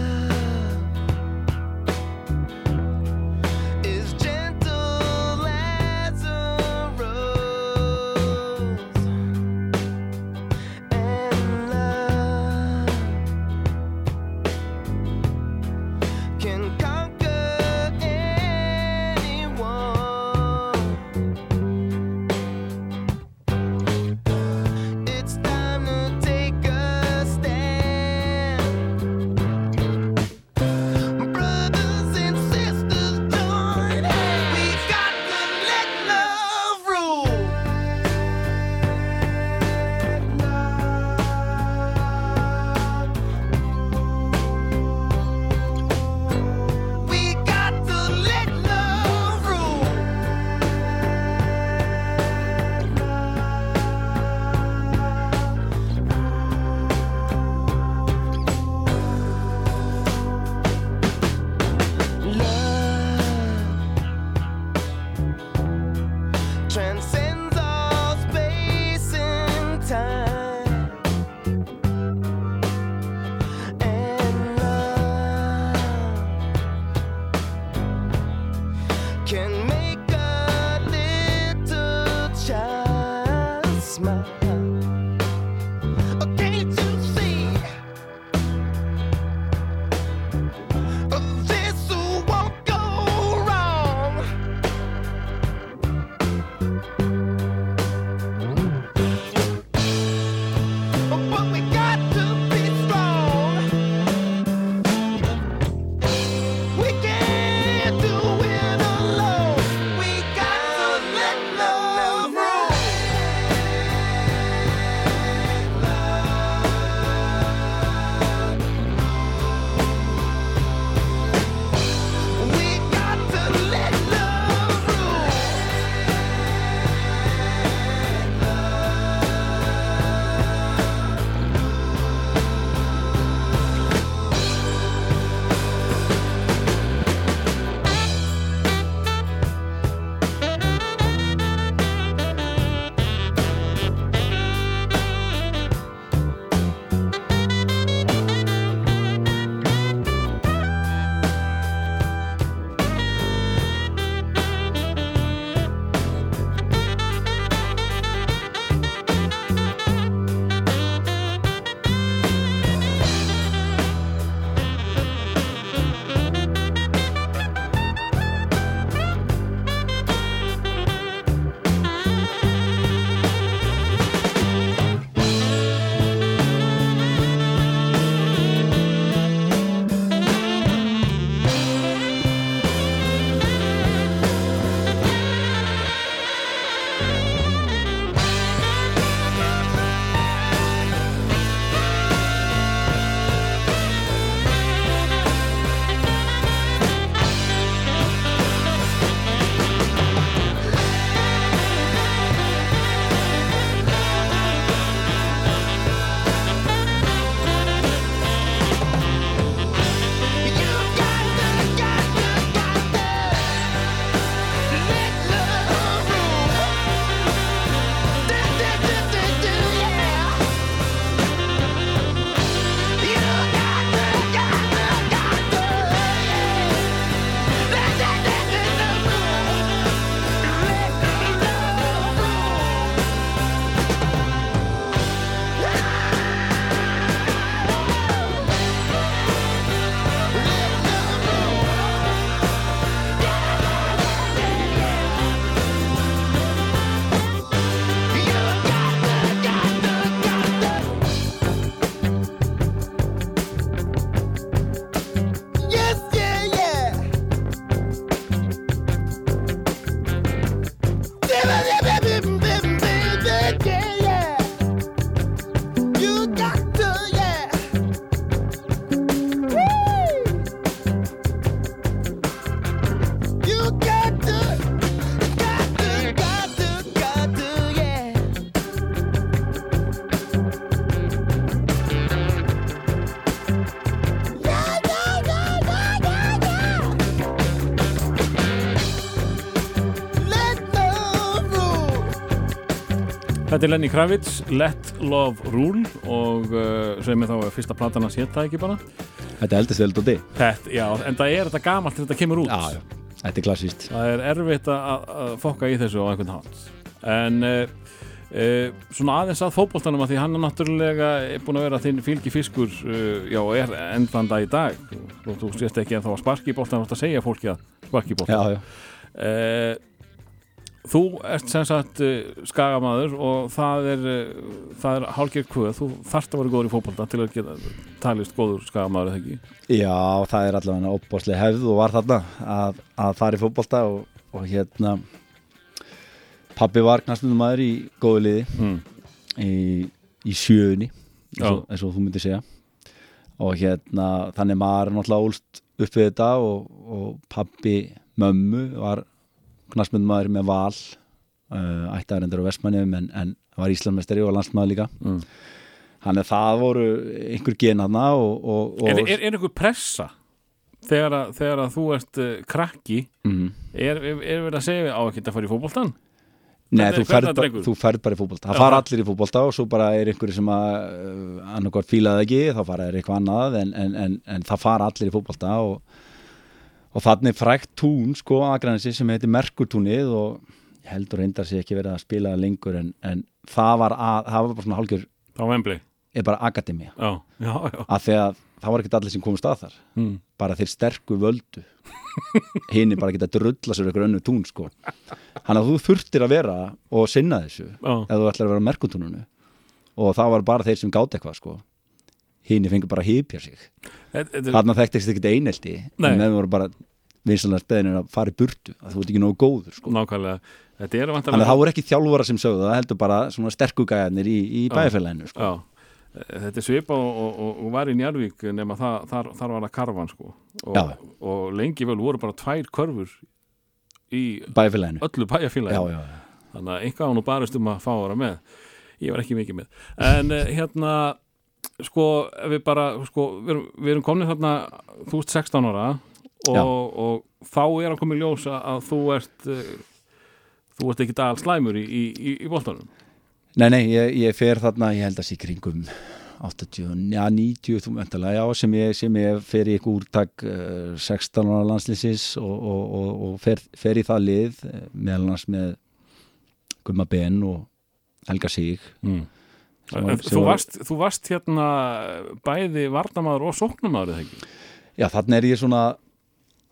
Speaker 1: Þetta er Lenny Kravitz, Let Love Rule og uh, sem er þá fyrsta platan að setja ekki bara?
Speaker 2: Þetta eldist vel
Speaker 1: Já, en það er þetta gamalt þegar þetta kemur út.
Speaker 2: Já, já, þetta er klassíst
Speaker 1: Það er erfitt að, að fokka í þessu á einhvern hátt. En uh, uh, svona aðeins að fótboltanum að því hann er náttúrulega búin að vera þinn fylgi fiskur uh, já, er endlanda í dag. Og þú sést ekki að þá að sparki í boltan átt að segja fólki að sparki í boltan
Speaker 2: Já, já,
Speaker 1: uh, Þú ert sem sagt uh, skagamaður og það er, það er hálfgerð kvöð, þú þarft að vera góður í fótbolta til að geta talist góður skagamaður eða ekki?
Speaker 2: Já, það er allavega óbáslega hefð og var þarna að, að fara í fótbolta og, og hérna pabbi var knastundum maður í góðu liði
Speaker 1: mm.
Speaker 2: í, í sjöunni eins eins og þú myndir segja. Og hérna þannig maður náttúrulega ólst upp við þetta og, og pabbi mömmu var knastmynd maður með val uh, ættaður endur á Vestmannum en, en var Íslandmestari og landsmaður líka
Speaker 1: Mm.
Speaker 2: þannig að það voru einhver gen hana og, og, og
Speaker 1: Er, er, er einhver pressa þegar að, þegar að þú ert uh, krakki
Speaker 2: Mhm.
Speaker 1: er, er, er verið að segja á ekki að fara í fótboltan?
Speaker 2: Nei, þú ferð, þú ferð bara í fótbolta það fara allir í fótbolta og svo bara er einhverju sem að uh, annarkvært fílaði ekki, þá fara er eitthvað annað en, en, en, en það fara allir í fótbolta og, og þannig frækt tún sko aðgrænsi sem heitir Merkurtúnið og ég heldur reyndar sér ekki verið að spila lengur en, en það var að, það var bara svona hálgjör
Speaker 1: Á Wembley?
Speaker 2: er bara af því að það var ekkert allir sem komist að þar.
Speaker 1: Mm.
Speaker 2: bara þeir sterku völdu. Hinn er bara að geta drulla sér eitthvað önnu tún sko. Hann að þú þurftir að vera og sinna þessu
Speaker 1: Já,
Speaker 2: ef þú ætlar að vera á merkuntúnunu og það var bara þeir sem gátt eitthvað sko hinn fengur bara að hýpja sig. Þarna þekktist ekkert einelti.
Speaker 1: Nei.
Speaker 2: en þeim voru bara vinsalega speðinir að fara í burtu að þú ert ekki nógu góður sko.
Speaker 1: Nákvæmlega.
Speaker 2: Þannig að það voru ekki þjálfara sem sögðu það heldur bara svona sterkugæðanir í, í
Speaker 1: Já.
Speaker 2: bæjarfélaginu sko.
Speaker 1: Þetta er svipa og, og, og, og var í Njarvík nema það, þar, þar var það karvan sko. Og, og lengi vel voru bara tvær körfur í
Speaker 2: bæjarfélaginu.
Speaker 1: öllu
Speaker 2: já.
Speaker 1: þannig að einhvað á nú barist um að fá að vera með. Ég var ekki mikið með. En eh, hérna sko við bara sko, við, erum, við erum komin þarna þú ert 16 ára og, og þá er að koma í ljós að, þú ert uh, þú ert ekki dal slæmur í, í, í, í boltanum.
Speaker 2: Nei, nei, ég, ég fer þarna, ég held að sé kringum 80, já 90 þú möntalega, já, sem ég, sem ég fer í eitthvað úrtak uh, 16 ára landslýsis og, og, og, og fer, fer í það lið eh, meðal annars með Gumma Ben og Helga Sig.
Speaker 1: Mm. Þú,
Speaker 2: var-
Speaker 1: varst, þú varst hérna bæði varnamaður og sóknamaður eða ekki?
Speaker 2: Já, þannig er ég svona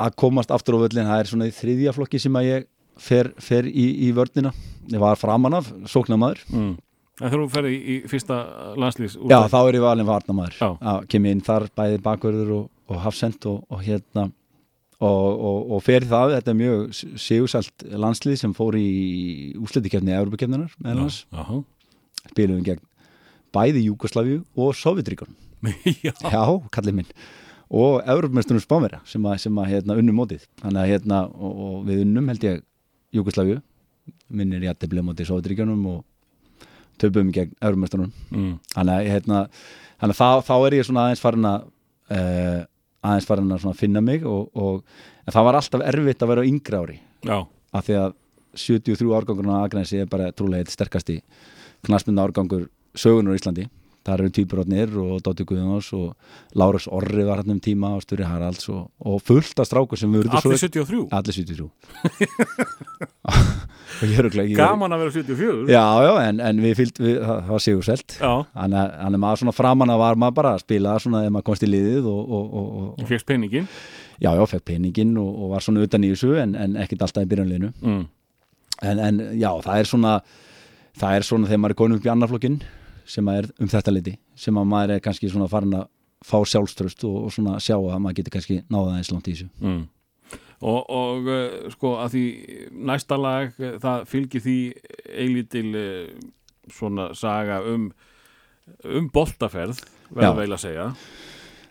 Speaker 2: að komast aftur á völlin, það er svona í þriðja flokki sem að ég fer, fer í, í vörnina. Ég var framan af, sóknamaður
Speaker 1: mm. þegar þú ferði í, í fyrsta landslýs
Speaker 2: Já, þá er ég valin varnamaður
Speaker 1: Já.
Speaker 2: að kem ég inn þar bæði bakverður og, og hafsend og, og hérna. Og, og, og fer það, þetta er mjög sigursælt landslið sem fór í úslitikefni Európa-kefninar meðal hans,
Speaker 1: já,
Speaker 2: spilum við gegn bæði Júkoslavíu og Sovjetríkun
Speaker 1: já.
Speaker 2: já, kallið minn. Og Európa-mestunum Spánverja sem að, sem að hérna, unnum mótið. Þannig að hérna, og, og við unnum held ég Júkoslavíu minnir ég að tefla mótið Sovjetríkunum og töpum gegn Európa-mestunum
Speaker 1: Mm.
Speaker 2: þannig að, hérna, þannig að þá, þá er ég svona aðeins farin að uh, aðeins farin að finna mig og, og það var alltaf erfitt að vera á yngri ári.
Speaker 1: Já,
Speaker 2: af því að 73 árgangurinn á Agnesi er bara trúlega eitt sterkasti knastmynda árgangur sögunar í Íslandi. Það eru týpurótnir og Dóttir Guðjóns og Lárus Orri var hann um tíma og Sturri Haralds og, og fullt af strákur sem við
Speaker 1: allir 73
Speaker 2: allir 73 og ég er örugglega- ég er-
Speaker 1: gaman að vera 74
Speaker 2: já, já, en, en við fyllt við, það, það var sigursælt
Speaker 1: já.
Speaker 2: hann er, hann er maður svona framan að var maður bara að spila svona ef maður komst í liðið og, og, og,
Speaker 1: fegst peningin
Speaker 2: já, já, fekk peningin og, var svona utan í þessu en, en ekkit alltaf í byrjanleginu
Speaker 1: mm.
Speaker 2: en, en já, það er svona það er svona þegar maður er konum upp í annarflokkin sem er um þetta liti sem að maður er kannski svona farin að fá sjálfströst og, og svona sjá að maður getur kannski náða eins langt í þessu
Speaker 1: Mm. og, og uh, sko að því næsta lag uh, það fylgir því eilítil uh, svona saga um um boltaferð verða
Speaker 2: Já.
Speaker 1: veil að segja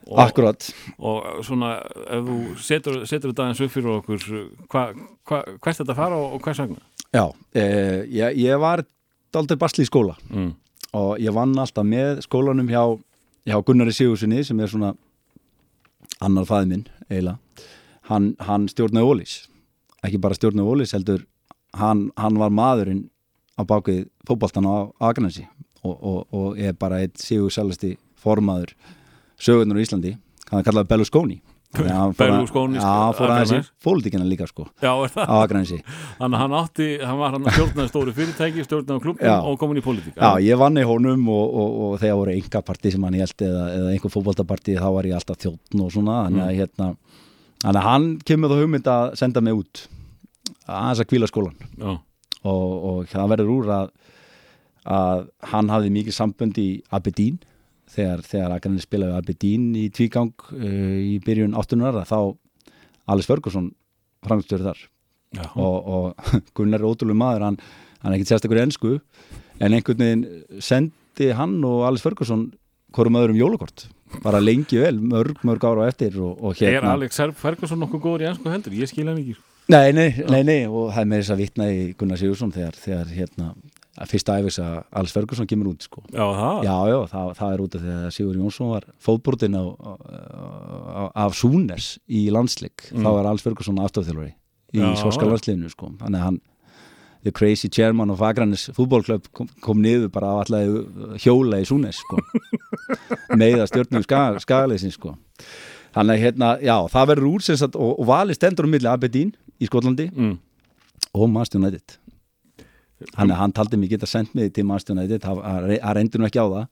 Speaker 1: og,
Speaker 2: Akkurat,
Speaker 1: og svona ef þú setur, setur þetta aðeins upp fyrir okkur hva, hva, hvert þetta fara og, hvers vegna
Speaker 2: já eh, ég, ég var daldið basli í skóla
Speaker 1: mm.
Speaker 2: Og ég vann alltaf með skólanum hjá, hjá Gunnari Sigurssoni sem er svona annar fæði minn eiginlega. Hann, hann stjórnaði Ólís ekki bara stjórnaði Ólís heldur hann, hann var maðurinn á bakvið fótboltan á Akranesi og, og, og er bara eitt sigur sælasti formaður sögurnar í Íslandi. Hann er kallað Berlusconi. Þannig að-
Speaker 1: Berlusconi,
Speaker 2: Já, fór aðeins í pólitíkina líka sko.
Speaker 1: Já, er það?
Speaker 2: á Akranesi.
Speaker 1: Þannig að hann átti, hann var hann að stjórnaði stóri fyrirtæki, stjórnaði klubnum og komin í pólitík.
Speaker 2: Já, ég vann í honum og, og, og þegar voru enga partí sem hann held eða, eða einhver fótboltapartí þá var ég alltaf þjóttn og svona þannig að, hérna, þannig að hann kemur þá hugmynd að senda mig út aðeins að kvíla skólan og, og það verður úr að, að hann hafði mikið sambönd í Aberdeen þegar, þegar Akranis spilaði Aberdeen í tvígang uh, í byrjun 800 ára þá Alice Ferguson framstöður þar
Speaker 1: já,
Speaker 2: og, og Gunnar er ótrúlega maður hann, hann er ekkert sérstakur í ennsku en einhvern veginn sendi hann og Alice Ferguson hvorum öðrum jólakort bara lengi vel, mörg, mörg ára eftir og, og
Speaker 1: Er
Speaker 2: hérna
Speaker 1: Alex Ferguson nokkuð góður í ennsku heldur? Ég skil hann ekki.
Speaker 2: nei, nei, nei, nei, og það er með þess að vitna í Gunnar Sigursson þegar, þegar hérna, fyrsta æfis að Alice Ferguson kemur út sko.
Speaker 1: Já,
Speaker 2: já, já, það, það er út af því að Sigur Jónsson var á, af Súnes í landsleik,
Speaker 1: Mm.
Speaker 2: þá er Alice Ferguson afstofþjálfari í
Speaker 1: já.
Speaker 2: landsliðinu sko. þannig að hann the crazy chairman of Akranis fútbólklöp kom, kom niður bara á allavega hjóla í Súnes sko. með að stjórnum skaga, skagaleysin sko. þannig að hérna, já, það verður úr og, og valið stendur um milli Aberdeen í Skotlandi
Speaker 1: Mm.
Speaker 2: og Manchester United að hann taldi mig geta sendt mig til Manchester United það það- það reyndi nú ekki á það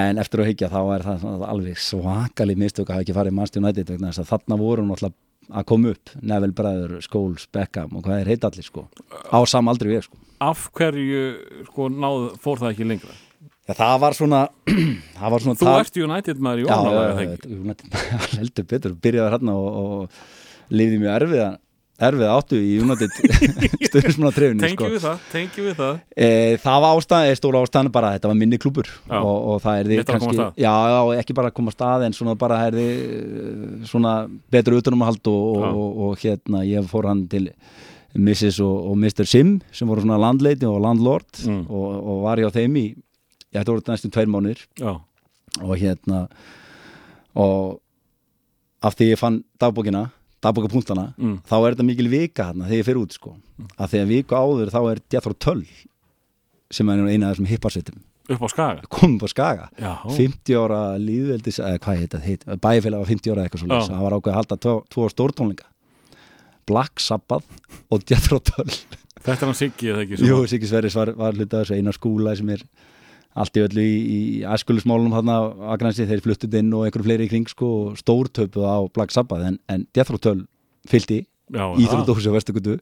Speaker 2: en eftir að hyggja þá er það alveg svakalig mistök að hafa ekki farið í Manchester United vegna þess að þarna voru náttúrulega að koma upp Neville Bræður, Scholes, Beckham og hvað er heit allir sko á samaldri við sko
Speaker 1: Af hverju, sko, náð, fór það ekki lengra?
Speaker 2: Já, það var svona það var svona
Speaker 1: Þú
Speaker 2: tal-
Speaker 1: ert United maður í það?
Speaker 2: United heldur betur, byrjaði hérna og, og lifði mjög erfiða erfiða áttu í United stöðismanna trefinu
Speaker 1: Tengjum
Speaker 2: sko.
Speaker 1: við það, tengjum við það.
Speaker 2: E, það var ástæðan, stóra ástæðan bara að þetta var minni klúbur
Speaker 1: Já.
Speaker 2: og, og það er því
Speaker 1: að stað.
Speaker 2: já, já, ekki bara að koma að stað en svona bara er því svona betur utanumhald og, og,
Speaker 1: Já.
Speaker 2: og, og hérna ég fór hann til Mrs. og, og Mr. Sim sem voru svona landleiti og landlord
Speaker 1: Mm.
Speaker 2: og, og var ég á þeim í ég ætti voru næstum tveir mánuðir
Speaker 1: Já,
Speaker 2: og hérna og af því ég fann dagbókina dagbókapunktana,
Speaker 1: Mm.
Speaker 2: þá er þetta mikil vika hérna þegar ég fyrir út sko. Að þegar viku áður þá er Jethro Tull sem er eina af þessum hipparsveitum
Speaker 1: upp á skaga.
Speaker 2: komum på Skaga.
Speaker 1: Já,
Speaker 2: 50 ára líðveldis eða hvað heit þetta, bæfélag var 50 ára eitthvað svo það var ákveð að halda tvo, tvo stórtónleika. Black Sabbath og Jethro Tull.
Speaker 1: Þetta hann Siggi eða ekki?
Speaker 2: Jú, Siggi Sverris var, var hluta þessu einar skúla sem er allt í öllu í, í æskulismálunum hann á Akranesi, þeir fluttið inn og einhverju fleiri í kring sko og stórtöpuð á Black Sabbath en, en Jethro Tull fylgdi
Speaker 1: Já,
Speaker 2: í
Speaker 1: það.
Speaker 2: Íþrótahúsi á Vestugutu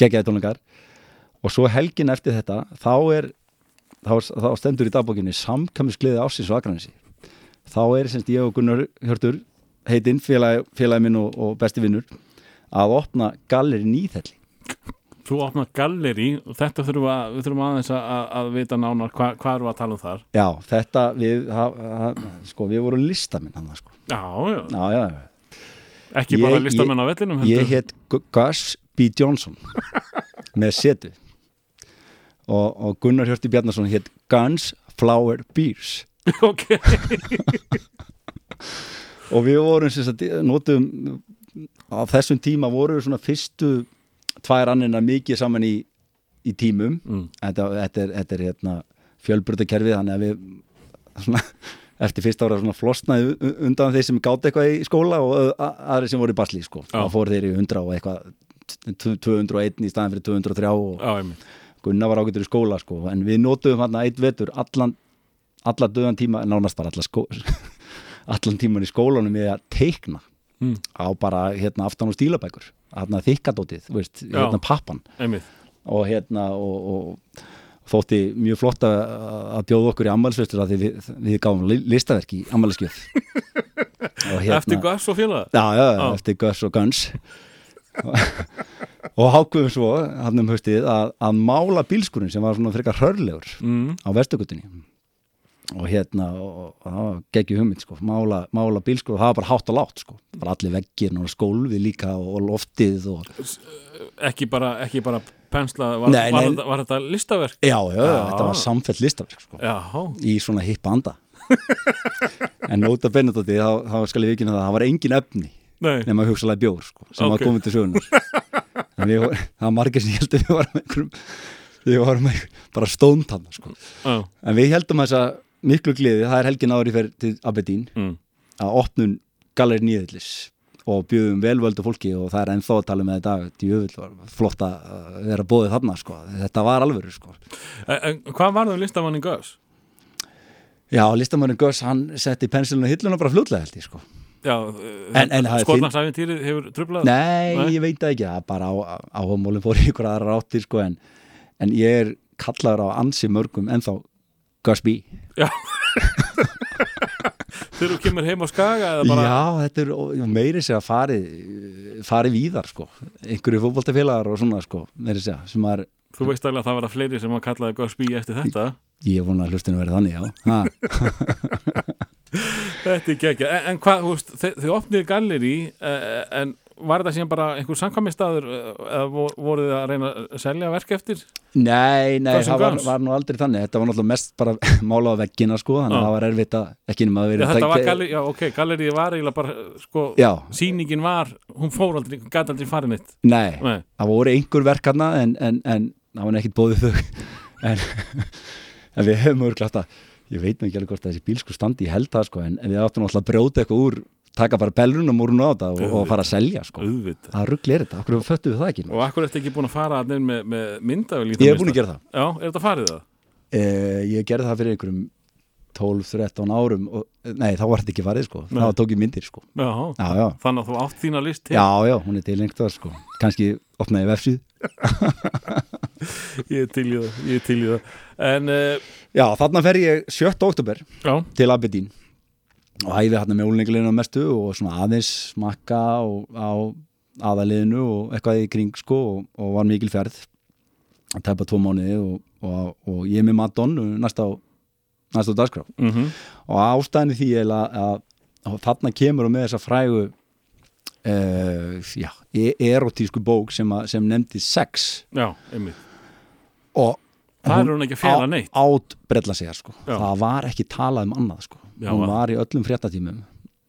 Speaker 2: geggjaði tónleikar. Og svo helgin eftir þetta þá er þá, þá stendur í dagbókinni samkvæmiskliði ásins og Akranesi. Þá er semst ég og Gunnar Hjörtur heitinn, félagi, félagi minn og, og besti vinnur að opna galleri nýþelli
Speaker 1: Þú opnar galleri og þetta þurfum að, við þurfum aðeins að, að, að vita nánar hva, hvað eru að tala um þar.
Speaker 2: Já, þetta við, ha, ha, sko, við vorum listamenn hann sko.
Speaker 1: Já, já,
Speaker 2: Já, já,
Speaker 1: ekki
Speaker 2: Ég-
Speaker 1: bara listamenn á vellinum.
Speaker 2: ég Gu- Gus B. Johnson með setu og, og Gunnar Hjörti Bjarnason hétt Guns Flower Beers
Speaker 1: ok,
Speaker 2: og við vorum sem sagt, notum á þessum tíma voru við svona fyrstu tvær annina mikið saman í, í tímum
Speaker 1: mm.
Speaker 2: þetta, þetta er, þetta er hérna, fjölbrutakerfið þannig að við svona, eftir fyrsta ára flosnaði undan þeir sem gátt eitthvað í skóla og aðri sem voru í basli sko. Þá fóru þeir í 100 og eitthvað t- 201 í staðan fyrir 203 og
Speaker 1: já.
Speaker 2: Gunnar var ágættur í skóla sko. en við notuðum hann eitt vetur allan, allan döðan tíma nánast bara allan, skó, allan tíman í skólanum með að teikna
Speaker 1: Mm.
Speaker 2: á bara hérna aftan á stílabækur hérna þykkadótið, veist,
Speaker 1: Já.
Speaker 2: hérna pappan
Speaker 1: einmitt.
Speaker 2: og hérna og, og þótti mjög flott að, bjóða okkur í ammælisvestur að við, við gáum li- listaverk í ammæliskjöf og hérna
Speaker 1: Eftir Gus og félaga.
Speaker 2: já, já,
Speaker 1: Já.
Speaker 2: eftir Gus og Guns og hákuðum svo hann um haustið að, að mála bílskurinn sem var svona frekar hörlegur
Speaker 1: Mm.
Speaker 2: á vestugutinni og hérna það var geggjum hugmynd sko, mála, mála bílskur og það var bara hátt og látt sko, bara allir veggir og skólfið líka og loftið og
Speaker 1: Ekki bara, ekki bara pensla, var,
Speaker 2: Nei,
Speaker 1: var,
Speaker 2: nei.
Speaker 1: Þetta, var þetta listaverk?
Speaker 2: já, já,
Speaker 1: Já.
Speaker 2: þetta var samfell listaverk sko
Speaker 1: Já,
Speaker 2: í svona hippa anda en nota Benedóti þá, þá skal ég vikina það, það var engin efni
Speaker 1: nei,
Speaker 2: nema hugsalega bjór sko, sem
Speaker 1: Ok.
Speaker 2: var komið til sögunar en við, það var margir sem ég held að við varum einhverjum við varum bara stónt hann sko.
Speaker 1: Já,
Speaker 2: en við heldum þessa miklu gleði það er helgin ári fyrir til Aberdeen
Speaker 1: mm.
Speaker 2: að opnun Galeri Nýðillis og bjöðum velvöldu fólki og það er ennþá að tala með þetta djöfull var flott að vera bóðið þarna sko. þetta var alvöru sko.
Speaker 1: En, hvað var það um listamannin Gus?
Speaker 2: já, listamörnum Gus hann setti pensilinu hilluna bara fljótlega held ég sko.
Speaker 1: Já,
Speaker 2: En- en það er
Speaker 1: skotnarsæfintýrið hefur trublað
Speaker 2: nei,
Speaker 1: Nei.
Speaker 2: ég veit það ekki það er bara á, á mólum fór ykkur aðra ráttir sko, en, en ég er kallaður á ansi mörgum ennþá Gus B
Speaker 1: Þegar þú kemur heim á skaga bara
Speaker 2: Já, þetta er meiri segja farið farið víðar sko. Einhverju fótboltafélagar og svona sko meiri segja, sem er,
Speaker 1: Þú veist alveg að það verða fleiri sem að kallaði Gus B eftir þetta?
Speaker 2: Ég vona að hlustinu verið þannig, já.
Speaker 1: Þetta er gekkja, en, en hvað, þú veist, þið, opnið galleri uh, en var þetta síðan bara einhver samkvæmistaður eða vo- voruð þið að reyna að selja verk eftir?
Speaker 2: Nei, nei,
Speaker 1: N'
Speaker 2: það var, var nú aldrei þannig. Þetta var náttúrulega mest bara mála á veggina sko þannig að það var erfitt að ekki nema að vera
Speaker 1: þetta var galleri, já ok, gallerið var eiginlega bara, sko,
Speaker 2: Já,
Speaker 1: sýningin var, hún fór aldrei, gæti aldrei farin eitt.
Speaker 2: nei,
Speaker 1: Nei,
Speaker 2: það voru einhver verk hana en, en, en það var ekkit bóðið þau. En, en við hefum örglast að ég veit nú ekki alveg hvort þessi bíl sko standi ég held það sko en, en við áttum náttúrulega að brjóta eitthvað úr taka bara bellrunum úr hún á þetta og, og fara að selja sko. Það ruggli er þetta, okkur föttu við það ekki? Nú?
Speaker 1: Og akkur ertu ekki búin að fara að nefn með, með myndavel
Speaker 2: ég hef búin að gera það.
Speaker 1: Já, er þetta farið það?
Speaker 2: eh, ég gerði það fyrir einhverjum 12-13 árum og, nei þá var þetta ekki farið sko. Þá tók ég myndir sko.
Speaker 1: Já,
Speaker 2: já, já,
Speaker 1: þannig að þú átt þína list til.
Speaker 2: já, já, hún er til einhver sko. Kannski opnaði vefsíð
Speaker 1: Ég er til í það, ég er til í það. En, uh,
Speaker 2: já, þarna fer ég 7. oktober
Speaker 1: já,
Speaker 2: til Aberdeen og æði hérna með úlninguleginu mestu og svona aðeins smakka og, á aðaliðinu og eitthvað í kring sko og, og var mikil ferð að tæpa tvo mánuði og, og, og ég með Madon næsta á næsta á dagskrá.
Speaker 1: Mhm,
Speaker 2: og ástæðinu því er að, að, þarna kemur og með þessa frægu uh, já, e- erotísku bók sem, að, sem nefndi sex.
Speaker 1: Já, einmitt.
Speaker 2: og
Speaker 1: Það er hún ekki að fela neitt.
Speaker 2: át brella segja sko. Það var ekki talað um annað sko
Speaker 1: Já,
Speaker 2: hún
Speaker 1: va-
Speaker 2: var í öllum fréttatímum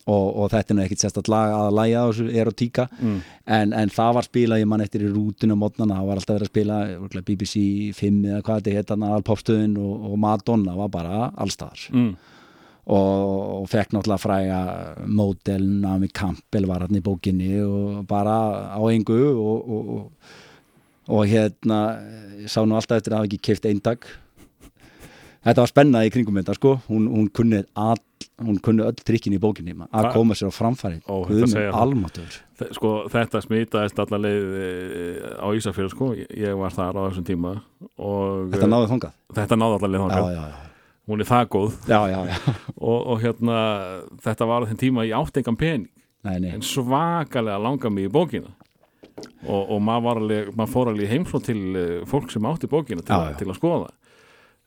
Speaker 2: og, og þetta er nú ekkit sérst að laga að læja á þessu erotíka
Speaker 1: Mm.
Speaker 2: en, en það var spilað, ég man eftir í rútinu mótnana, það var alltaf verið að spila BBC 5 eða hvað þetta heit hann alpopstöðin og, og Madonna var bara allstaðar
Speaker 1: Mm.
Speaker 2: og, og fekk náttúrulega fræga mótel Nami Campbell var hann í bókinni og bara á engu og, og, og, og hérna sá nú alltaf eftir að hafa ekki keift eindag þetta var spennað í kringum þetta sko, hún, hún kunni all, hún kunni öll trikkin í bókinni. Að koma sér á framfæri.
Speaker 1: Það.
Speaker 2: almáttur
Speaker 1: Þe- Sko, þetta smitaðist alla leið eh, á Ísafjörð, sko, ég var þar á þessum tíma og
Speaker 2: þetta náði þangað?
Speaker 1: Þetta náði alla leið
Speaker 2: já,
Speaker 1: þangað.
Speaker 2: já, já,
Speaker 1: Hún er það góð.
Speaker 2: Já, já, já.
Speaker 1: og, og hérna, þetta var á þeim tíma ég átti engan pening,
Speaker 2: Nei, nei.
Speaker 1: en svakalega langa mig í bókina. Og, og maður, var alveg, maður fór alveg heimsótt til eh, fólk sem átti bókina til,
Speaker 2: Já, já.
Speaker 1: til að skoða. uh,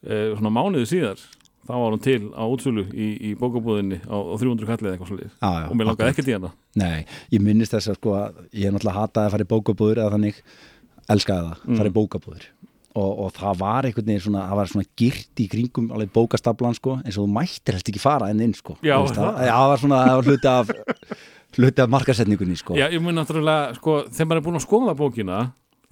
Speaker 1: svona mánuði síðar þá var hún til á útsölu í, í bókabúðinni á, á 300 kallið eitthvað svo
Speaker 2: Já, já,
Speaker 1: og mér langaði ekkert í hana
Speaker 2: Nei, ég minnist þess að sko að ég náttúrulega hataði að fara í bókabúður eða þannig elskaði það,
Speaker 1: Mm.
Speaker 2: fara í bókabúður og, og það var einhvern veginn svona það var svona girt í kringum alveg bókastablan sko, eins og þú mættir helst ekki fara enn inn sko.
Speaker 1: Já,
Speaker 2: Þú veist,
Speaker 1: það.
Speaker 2: það var svona það var hluti af hluti af markasetningunni sko.
Speaker 1: Já, ég mun náttúrulega, sko, þegar maður er búin að skoða bókina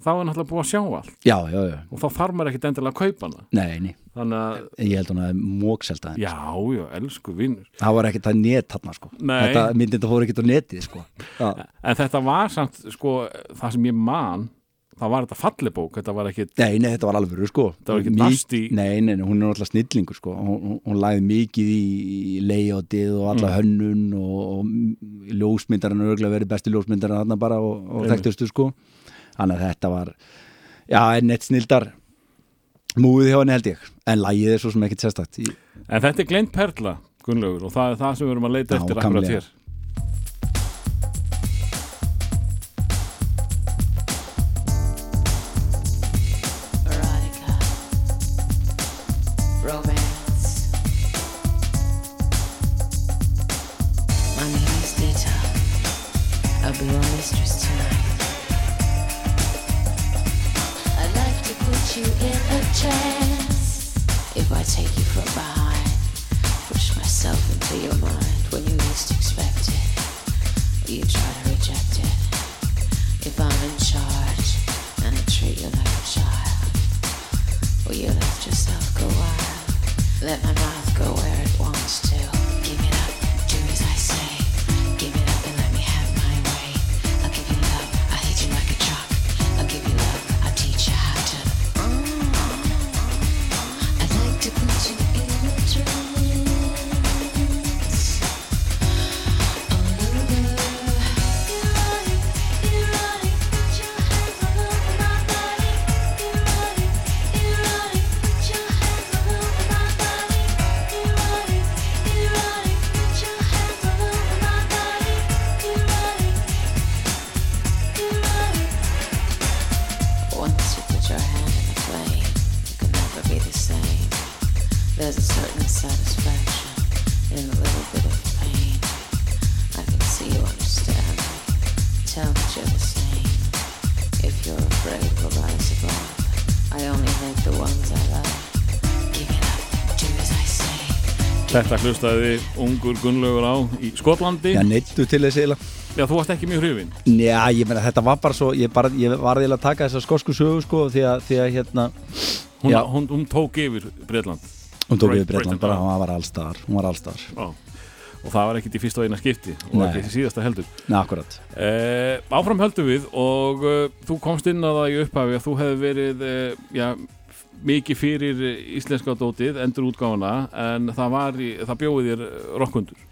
Speaker 1: þá er náttúrulega búin að sjá allt.
Speaker 2: Já, já, já,
Speaker 1: og þá þarf maður ekkit endilega að kaupa hana.
Speaker 2: Nei, nei.
Speaker 1: Þannig að,
Speaker 2: ég held hún að mókselta þeim
Speaker 1: já, já, elsku vinnur
Speaker 2: það var ekkert það net þarna sko.
Speaker 1: Nei.
Speaker 2: þetta myndi þetta fór ekkert á netið sko. já,
Speaker 1: en þetta var samt, sko, það sem ég man það var þetta fallibók, þetta var ekkit
Speaker 2: Nei, nei, þetta var alveg sko.
Speaker 1: Það var ekki
Speaker 2: Mik-
Speaker 1: nasty.
Speaker 2: Nei, nei, nei, hún er alltaf snillingur sko. Hún, hún, hún lagði mikið í, leiðotið og alla
Speaker 1: Mm.
Speaker 2: hönnun og, og ljósmyndarinn Þannig að þetta var Já, en eitt snildar múið hjá henni held ég. En lagið er svo sem ekkert sérstakt í,
Speaker 1: en þetta er gleynd perla, Gunnlaugur og það er það sem við erum að leita
Speaker 2: Já,
Speaker 1: eftir akkurat hér Þetta hlustaði ungur Gunnlaugur á í Skotlandi
Speaker 2: Já,
Speaker 1: Já,
Speaker 2: neittu til þessi eiginlega
Speaker 1: þú varst ekki mjög hrifin
Speaker 2: Já, ég meina þetta var bara svo ég, bara, ég var eiginlega að taka þessa skosku sögu sko því að, því að hérna
Speaker 1: Hún,
Speaker 2: Já.
Speaker 1: hún, hún tók yfir Breitland
Speaker 2: hún tók við Breitland bara,
Speaker 1: já.
Speaker 2: hún var allstar hún var allstar,
Speaker 1: Já. og það var ekkit í fyrsta og eina skipti og
Speaker 2: Nei.
Speaker 1: ekki í síðasta heldur
Speaker 2: Nei, akkurat
Speaker 1: eh, Áfram höldum við og uh, þú komst inn að það í upphafi að þú hefði verið uh, já, mikið fyrir eh, íslenska dótið, endur útgáfuna en það var, í, það bjóði þér rockundur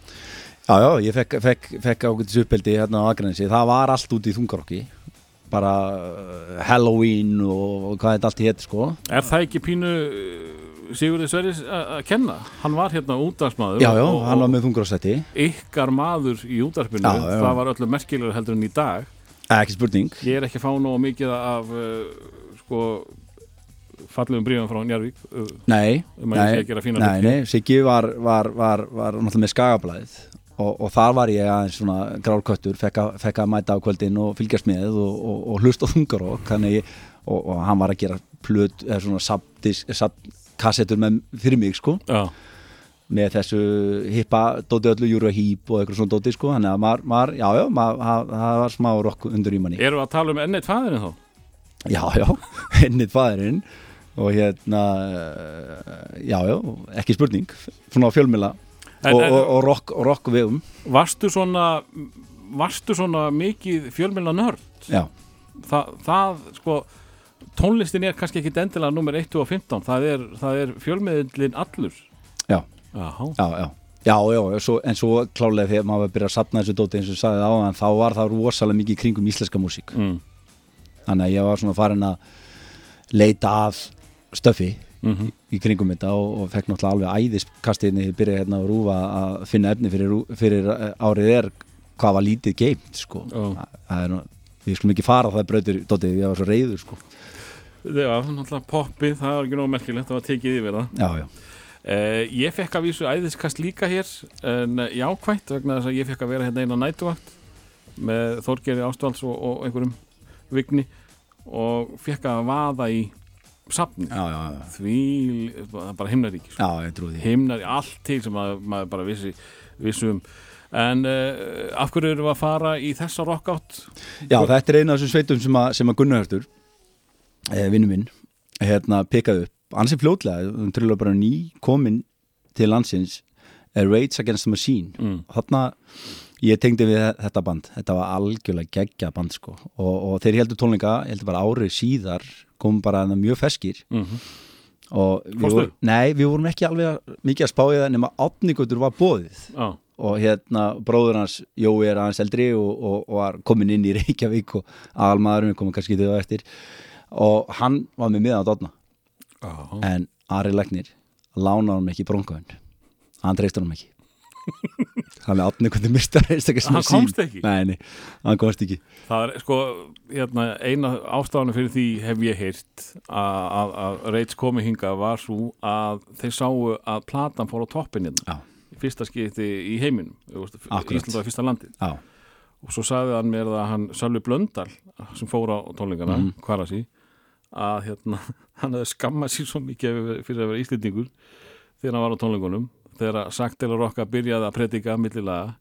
Speaker 2: Já, já, ég fekk, fekk, fekk ágætis uppeldi hérna á Akranesi, það var allt út í þungarokki. Bara uh, Halloween og, hvað þetta allt hétt sko.
Speaker 1: Er það ekki pínu uh, Sigurði Sverris að kenna? Hann var hérna útdagsmaður
Speaker 2: Já, já,
Speaker 1: og,
Speaker 2: hann var með þungaroksætti
Speaker 1: ykkar maður í
Speaker 2: já.
Speaker 1: það var öllu merkilegur heldur en í dag.
Speaker 2: Ekki spurning.
Speaker 1: Ég er ekki að fá nógu mikið af sko fallegum bríðum frá Njarvík uh,
Speaker 2: Nei,
Speaker 1: um að
Speaker 2: nei,
Speaker 1: að
Speaker 2: nei, nei Siggi var, var, var, var náttúrulega með skagablaðið og, og þar var ég aðeins svona grálköttur, fekk að, að mæta á kvöldin og fylgjast með og, og, og hlusta á þungarokk og, og hann var að gera plut, eða svona sabdis, sab, kassettur með fyrir mig sko.
Speaker 1: Já,
Speaker 2: með þessu hippa dóti öllu júru hýp og eitthvað svona dóti sko þannig að maður, maður já já, það var smá rokk undir í manni.
Speaker 1: Erum við að tala um enneitt fæðinu þá?
Speaker 2: Já já, hennið fæðurinn og hérna eh, já já, ekki spurning svona á fjölmila
Speaker 1: En-
Speaker 2: og,
Speaker 1: en-
Speaker 2: og, og rokk og rokk vegum
Speaker 1: Varstu svona varstu svona mikið fjölmjöla nörd?
Speaker 2: já,
Speaker 1: Þa, það sko tónlistin er kannski ekki endilega nummer 1 og 15 það er, það er fjölmiðlin allur
Speaker 2: já,
Speaker 1: Jaha.
Speaker 2: já, já Já, já, svo, en svo klálega þegar maður var að sapna þessu dóti eins og sagði á en þá var það rosalega mikið kringum íslenska músík
Speaker 1: mm.
Speaker 2: Þannig að ég var svona farin að leita að stöfi
Speaker 1: Mm
Speaker 2: í kringum þetta og, og fekk náttúrulega alveg æðiskastiðni ég byrja hérna að rúfa að finna efni fyrir, fyrir eh, árið er hvað var lítið geimt sko. Það er við skulum ekki fara á það brautir dótið, ég var svo reyður sko.
Speaker 1: Já, náttúrulega poppið, það var ekki nóg merkilegt það var tekið yfir það.
Speaker 2: Já, já,
Speaker 1: eh, Ég fekk að vísu æðiskast líka hér en jákvætt vegna þess að ég fekk að vera hérna eina nætuvakt með Þorgeri Ástvalds og, og einhverjum vigni og fekk að vaða í
Speaker 2: já.
Speaker 1: því, það er bara himnaríki sko.
Speaker 2: já ég trúi því
Speaker 1: himnar í allt til sem maður, maður bara vissi, vissi um en uh, af hverju erum við að fara í þessa rockout
Speaker 2: Já, þetta er eina af þessum sveitum sem að, sem að Gunnar Hörtur eh, vinnu minn hérna pekaði upp ansi fljótlega, um trúlega bara ný komin til landsins er Rage Against the Machine
Speaker 1: mm.
Speaker 2: þarna ég tengdi við þetta band. Þetta var algjörlega geggja band sko. Og, og þeir heldur tónleika, ég heldur bara árið síðar kom bara mjög feskir
Speaker 1: Mm
Speaker 2: og við vorum, nei, við vorum ekki alveg mikið að spá í það nema átningutur var bóðið
Speaker 1: Já,
Speaker 2: og hérna bróður hans Jói er aðeins eldri og, og, og var komin inn í Reykjavík og aðalmaðurinn komið kannski þau eftir. Og hann var með miðan á dotna
Speaker 1: já.
Speaker 2: en Ari Legnir lánaði hann ekki brónkaðun hann treystur hann ekki hann er átni hvernig mistar
Speaker 1: Hann komst ekki?
Speaker 2: Nei, nei, hann komst ekki.
Speaker 1: Það er sko, hérna, eina ástafanu fyrir því hef ég heyrt að, að, að Reits komi hinga var svo að þeir sáu að platan fór á toppin hérna.
Speaker 2: Já,
Speaker 1: fyrsta skipti í heiminum. Ísland var fyrsta landið
Speaker 2: já,
Speaker 1: og svo sagði hann mér að hann Sölvi Blöndal sem fór á tónleikana mm. Kvarasi að hérna, hann hefði skammað sér svo mikið fyrir að vera íslendingur þegar hann var á tónleikunum þegar Saktel og Rokka byrjaði að predika millilega,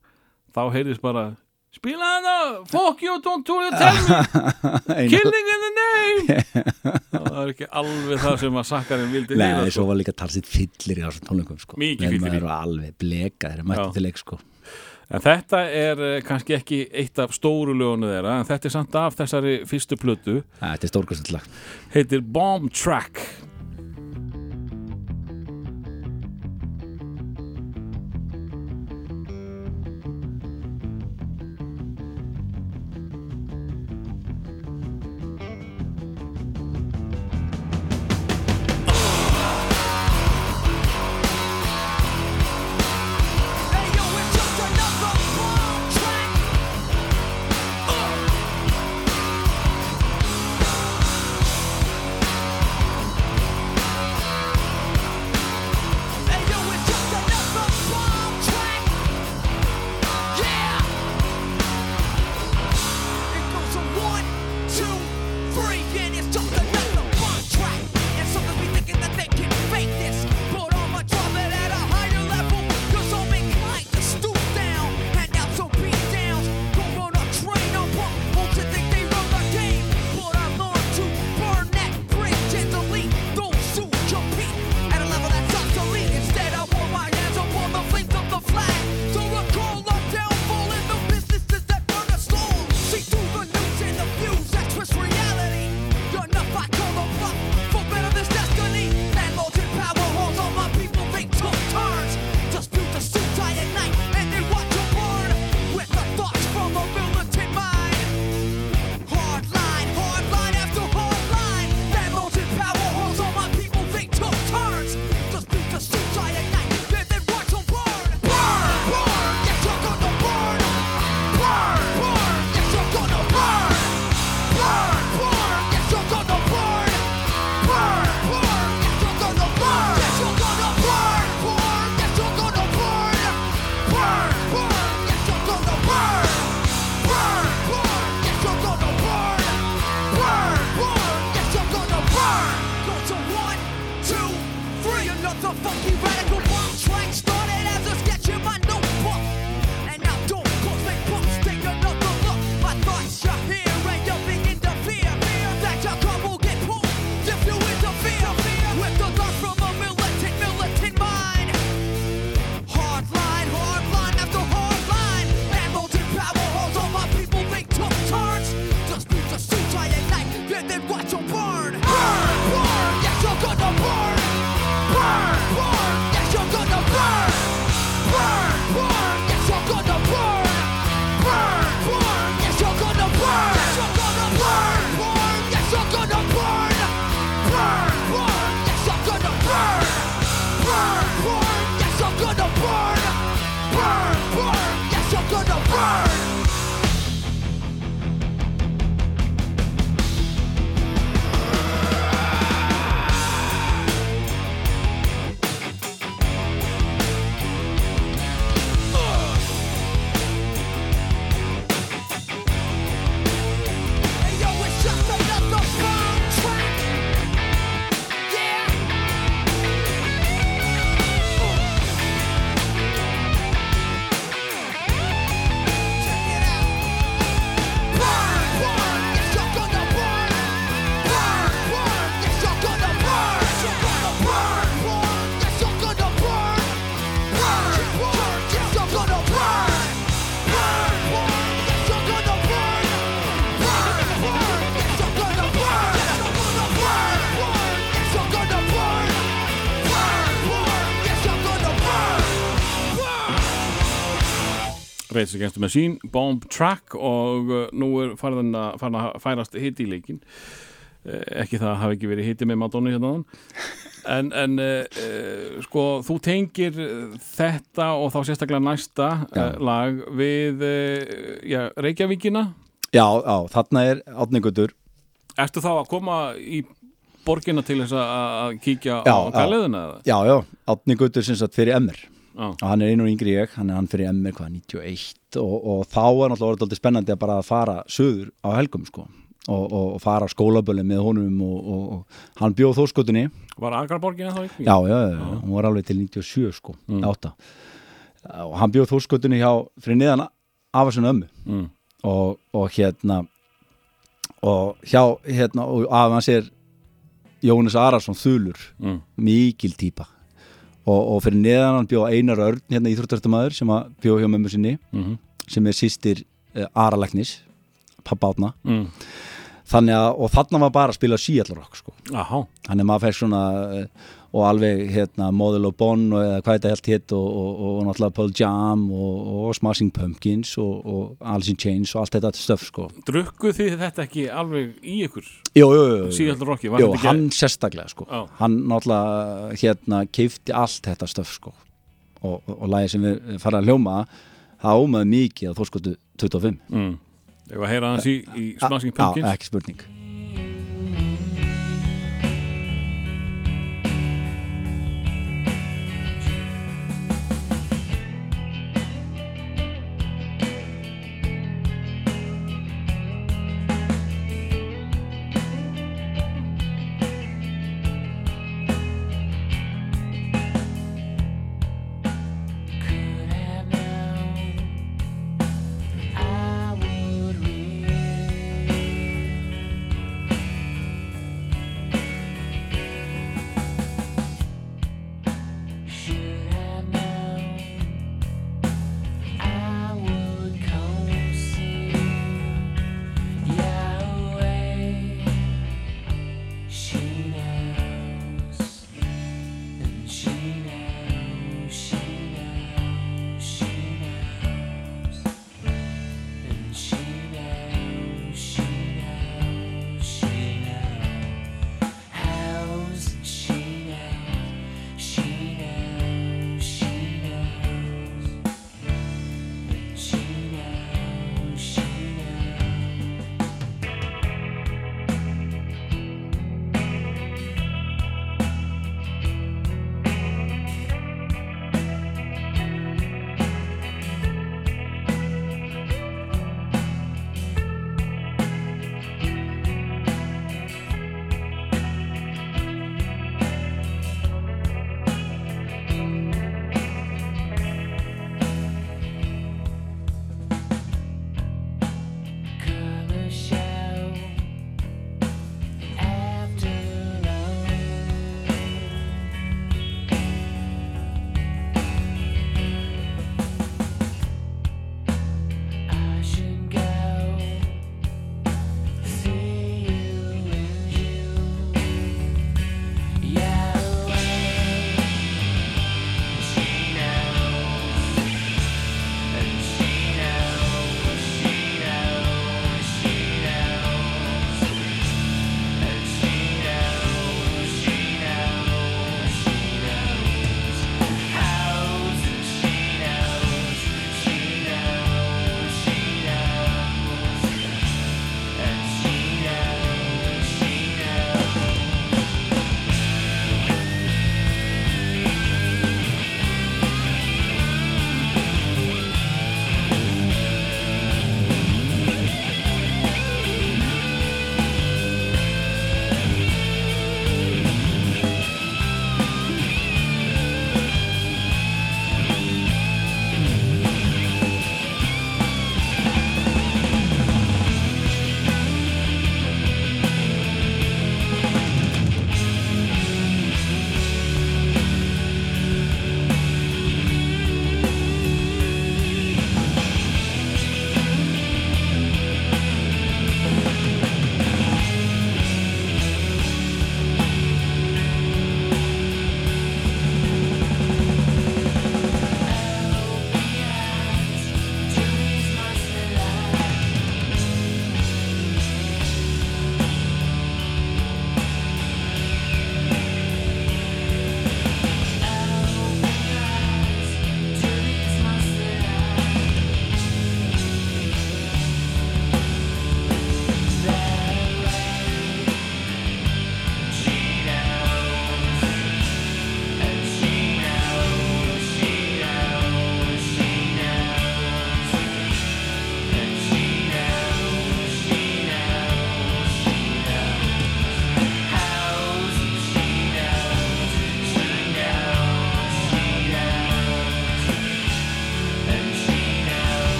Speaker 1: þá heyrðist bara spila hana, fuck you, don't do it, tell me! Killing in the name! Það er ekki alveg það sem að sakkarinn vildi
Speaker 2: Nei,
Speaker 1: heyra,
Speaker 2: svo var líka talsitt fyllir í þessum tónleikum sko.
Speaker 1: Mikið fyllir
Speaker 2: maður var alveg bleka þeirra mætti
Speaker 1: Já.
Speaker 2: til leik sko.
Speaker 1: En þetta er eh, kannski ekki eitt af stóru lögunu þeirra en þetta er samt af þessari fyrstu plötu.
Speaker 2: Þetta er stórkvæmst lag.
Speaker 1: Heitir
Speaker 3: Bomb Track
Speaker 1: Reyðs Against the Machine, Bomb Track og uh, nú er farin að, farin að færast hitt í leikin ekki það hafi ekki verið hitti með Madonna hérna en, en uh, sko þú tengir þetta og þá sérstaklega næsta
Speaker 2: Já.
Speaker 1: lag við já, Reykjavíkina.
Speaker 2: Já, já, þarna er átningutur
Speaker 1: Ertu þá að koma í borgina til þess að að kíkja
Speaker 2: Já,
Speaker 1: á eða?
Speaker 2: Já, já, átningutur sem sagt fyrir MR
Speaker 1: Já,
Speaker 2: og hann er einu og yngri ég, hann er hann fyrir MR hvað, 91 og, og þá er náttúrulega orðið spennandi að bara fara söður á helgum sko. Og, og, og fara á skólabölu með honum og, og, og hann bjóð þórskötunni
Speaker 1: var Agarborgina þá ekki?
Speaker 2: já, já, já, já, hún var alveg til 97 sko, mm. 8 og hann bjóð þórskötunni hjá fyrir niðan af þessu ömmu.
Speaker 1: Mm.
Speaker 2: og, og hérna og hjá hérna og af hans er Jónas Arason Þulur.
Speaker 1: Mm.
Speaker 2: mikil típa og, og fyrir neðan hann bjó Einar Örn hérna íþróttartamæður sem að bjó hjá mömmu sinni
Speaker 1: Mm
Speaker 2: sem er sýstir uh, Aralæknis pappa átna
Speaker 1: mm.
Speaker 2: þannig að, og þarna var bara að spila síallarokk sko.
Speaker 1: Aha,
Speaker 2: þannig að maður fekk svona uh, og alveg hérna Model of Bon og eða hvað þetta helt hitt og, og, og, náttúrulega Pearl Jam og, og Smashing Pumpkins og, og Alice in Chains og allt þetta stöf sko.
Speaker 1: drukkuð þið þetta ekki alveg í ykkur?
Speaker 2: Jú, jú, jú.
Speaker 1: Síðaldur Rokki, þetta ekki
Speaker 2: hann sérstaklega sko.
Speaker 1: Já.
Speaker 2: hann náttúrulega hérna keifti allt þetta stöf sko. og, og, og lagi sem við fara að hljóma það ámaði mikið að þórskotu 25
Speaker 1: mm. Ég var að heyra hans í, í Smashing
Speaker 2: Já,
Speaker 1: Pumpkins
Speaker 2: ekki spurning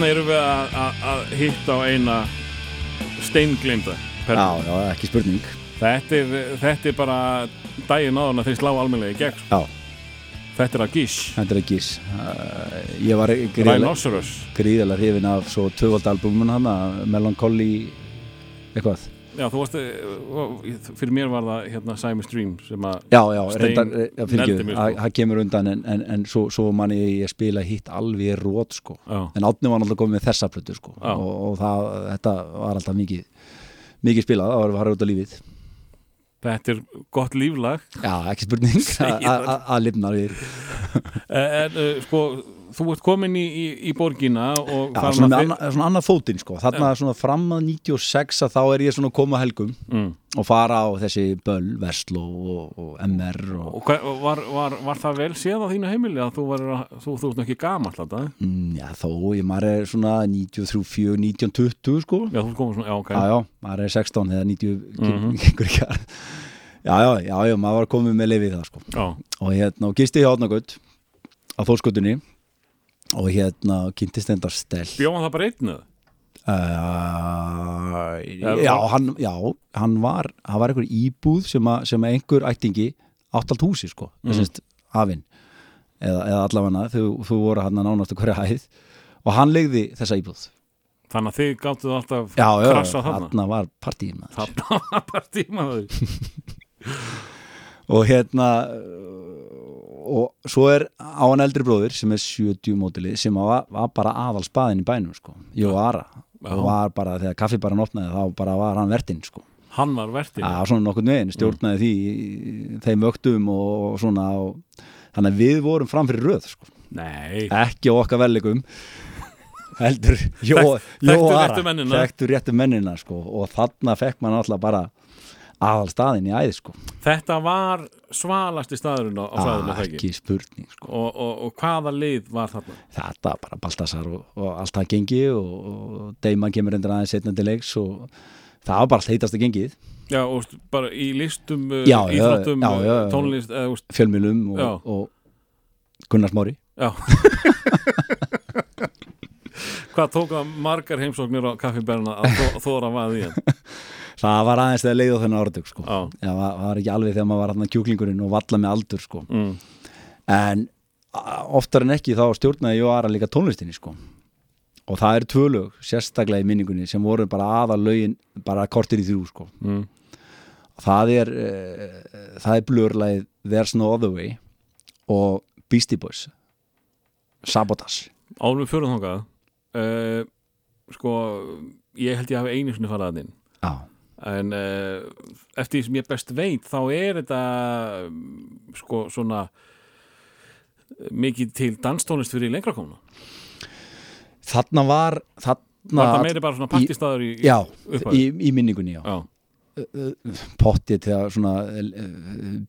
Speaker 1: Þarna erum við að, að, að hitta á eina steinglimda
Speaker 2: Já, já, ekki spurning.
Speaker 1: Þetta er, þetta er bara daginn áðurna þeir slá almennilega í gegn
Speaker 2: Já,
Speaker 1: Þetta er að gís.
Speaker 2: Þetta er ekki uh, Ég var gríðalega hrifin af svo tvöfaldalbumun hann Melancholy eitthvað
Speaker 1: Já, þú varst, eh, fyrir mér var það hérna Simon Stream sem að
Speaker 2: Já, já, reyndar, eh, það
Speaker 1: sko.
Speaker 2: það kemur undan en, en, en svo, svo manni ég spila hitt alveg rót sko.
Speaker 1: Já,
Speaker 2: en átni var náttúrulega komið með þessa plötu sko.
Speaker 1: Já.
Speaker 2: og, og það, þetta var alltaf mikið mikið spilað, það var að fara út á lífið.
Speaker 1: Þetta er gott líflag.
Speaker 2: Já, ekki spurning að- lifna
Speaker 1: Eh, En uh, sko, þú ert komin í, í, í borgina og
Speaker 2: Já, svona, anna, svona annað fótinn sko. Þarna svona fram að 96 að þá er ég svona koma helgum
Speaker 1: mm.
Speaker 2: og fara á þessi böll, Vestló og, og MR og,
Speaker 1: Og hver, var, var, var það vel séð á þínu heimili að þú var þú, þú ert nú ekki gamall þetta
Speaker 2: mm, já þó, ég maður er svona 93, 4, 19, 20 sko.
Speaker 1: Já, þú komin svona, já, ok.
Speaker 2: Já, já, maður er 16 eða 90
Speaker 1: Mhm.
Speaker 2: gengur ekki að já, já, já, já, maður var komið með lefið það sko.
Speaker 1: Já,
Speaker 2: og hérna, og gisti hjá Átnagaut á Þórskutunni og hérna, kynntist enda stel
Speaker 1: bjóðan það bara einn eða?
Speaker 2: uh, já, hann, já, hann var hann var einhver íbúð sem, að, sem að einhver ættingi átt allt húsi sko, mm. þessist afinn eða, eða þau, þau voru hann að nánast hverja hæð og hann legði þessa íbúð
Speaker 1: Þannig að þið gáttuð alltaf
Speaker 2: já, já,
Speaker 1: krassa þarna
Speaker 2: þarna var partíin maður.
Speaker 1: Þarna var bara tímaður
Speaker 2: og hérna og svo er á hann eldri bróðir sem er 70 mótili sem var, var bara aðal spaðin í bænum sko, Jó Ara. Og var bara, þegar kaffi bara opnaði þá bara var hann vertinn sko.
Speaker 1: Hann var vertinn.
Speaker 2: Já, svona nokkurn veginn, stjórnaði því í þeim vöktum og svona og, þannig að við vorum fram fyrir röð sko.
Speaker 1: Nei,
Speaker 2: ekki okkar vellegum heldur Jó, Ara, þekktu réttu mennina sko. og þarna fekk maður alltaf bara aðal staðin í æði sko.
Speaker 1: þetta var svalasti staðurinn á, svæðinu það ekki
Speaker 2: spurning sko.
Speaker 1: og, og, og hvaða lið var þarna?
Speaker 2: þetta bara Baltasar og, og allt það gengi og, og Deiman kemur endur aðeins setna til leiks og það var bara allt heitasta gengið
Speaker 1: Já, og bara í listum uh,
Speaker 2: Já,
Speaker 1: íþróttum,
Speaker 2: já, já,
Speaker 1: uh, tónlist eða,
Speaker 2: fjölmjölum og,
Speaker 1: Já.
Speaker 2: og Gunnar Smári
Speaker 1: Já Hvað tók það margar heimsóknir á kaffiberna að þó, þóra vaði í hann?
Speaker 2: það var aðeins þegar leið á þennan áratug sko. Það var ekki alveg þegar maður var hann kjúklingurinn og valla með aldur sko.
Speaker 1: mm,
Speaker 2: en oftar en ekki þá stjórnaði Jó Ara líka tónlistinni sko. og það eru tvö lög sérstaklega í minningunni sem voru bara aðal lögin bara kortir í þrjú sko.
Speaker 1: mm.
Speaker 2: það er uh, það er blurlæð There's No Other Way og Beastie Boys Sabotage
Speaker 1: við fyrir þangað uh, Sko, ég held ég hafi einu sinni farað að inn
Speaker 2: Já,
Speaker 1: en uh, eftir því sem ég best veit þá er þetta sko svona uh, mikið til danstónlist fyrir lengra komna
Speaker 2: þarna var þarna
Speaker 1: var það meiri bara svona partistaður í,
Speaker 2: Já,
Speaker 1: upphafi?
Speaker 2: í, í minningunni já.
Speaker 1: já,
Speaker 2: pottið til að svona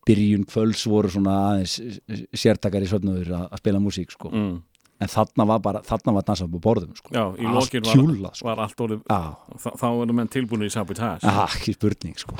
Speaker 2: byrjun kvöls voru svona aðeins sértakar í sötnuður að, að spila músík sko.
Speaker 1: mm,
Speaker 2: en þarna var bara, þarna var dansað på borðum sko.
Speaker 1: já í lokin var,
Speaker 2: sko.
Speaker 1: var allt orðið
Speaker 2: Já,
Speaker 1: þá, erum menn tilbúinir í sabotage
Speaker 2: ah, ekki spurning sko.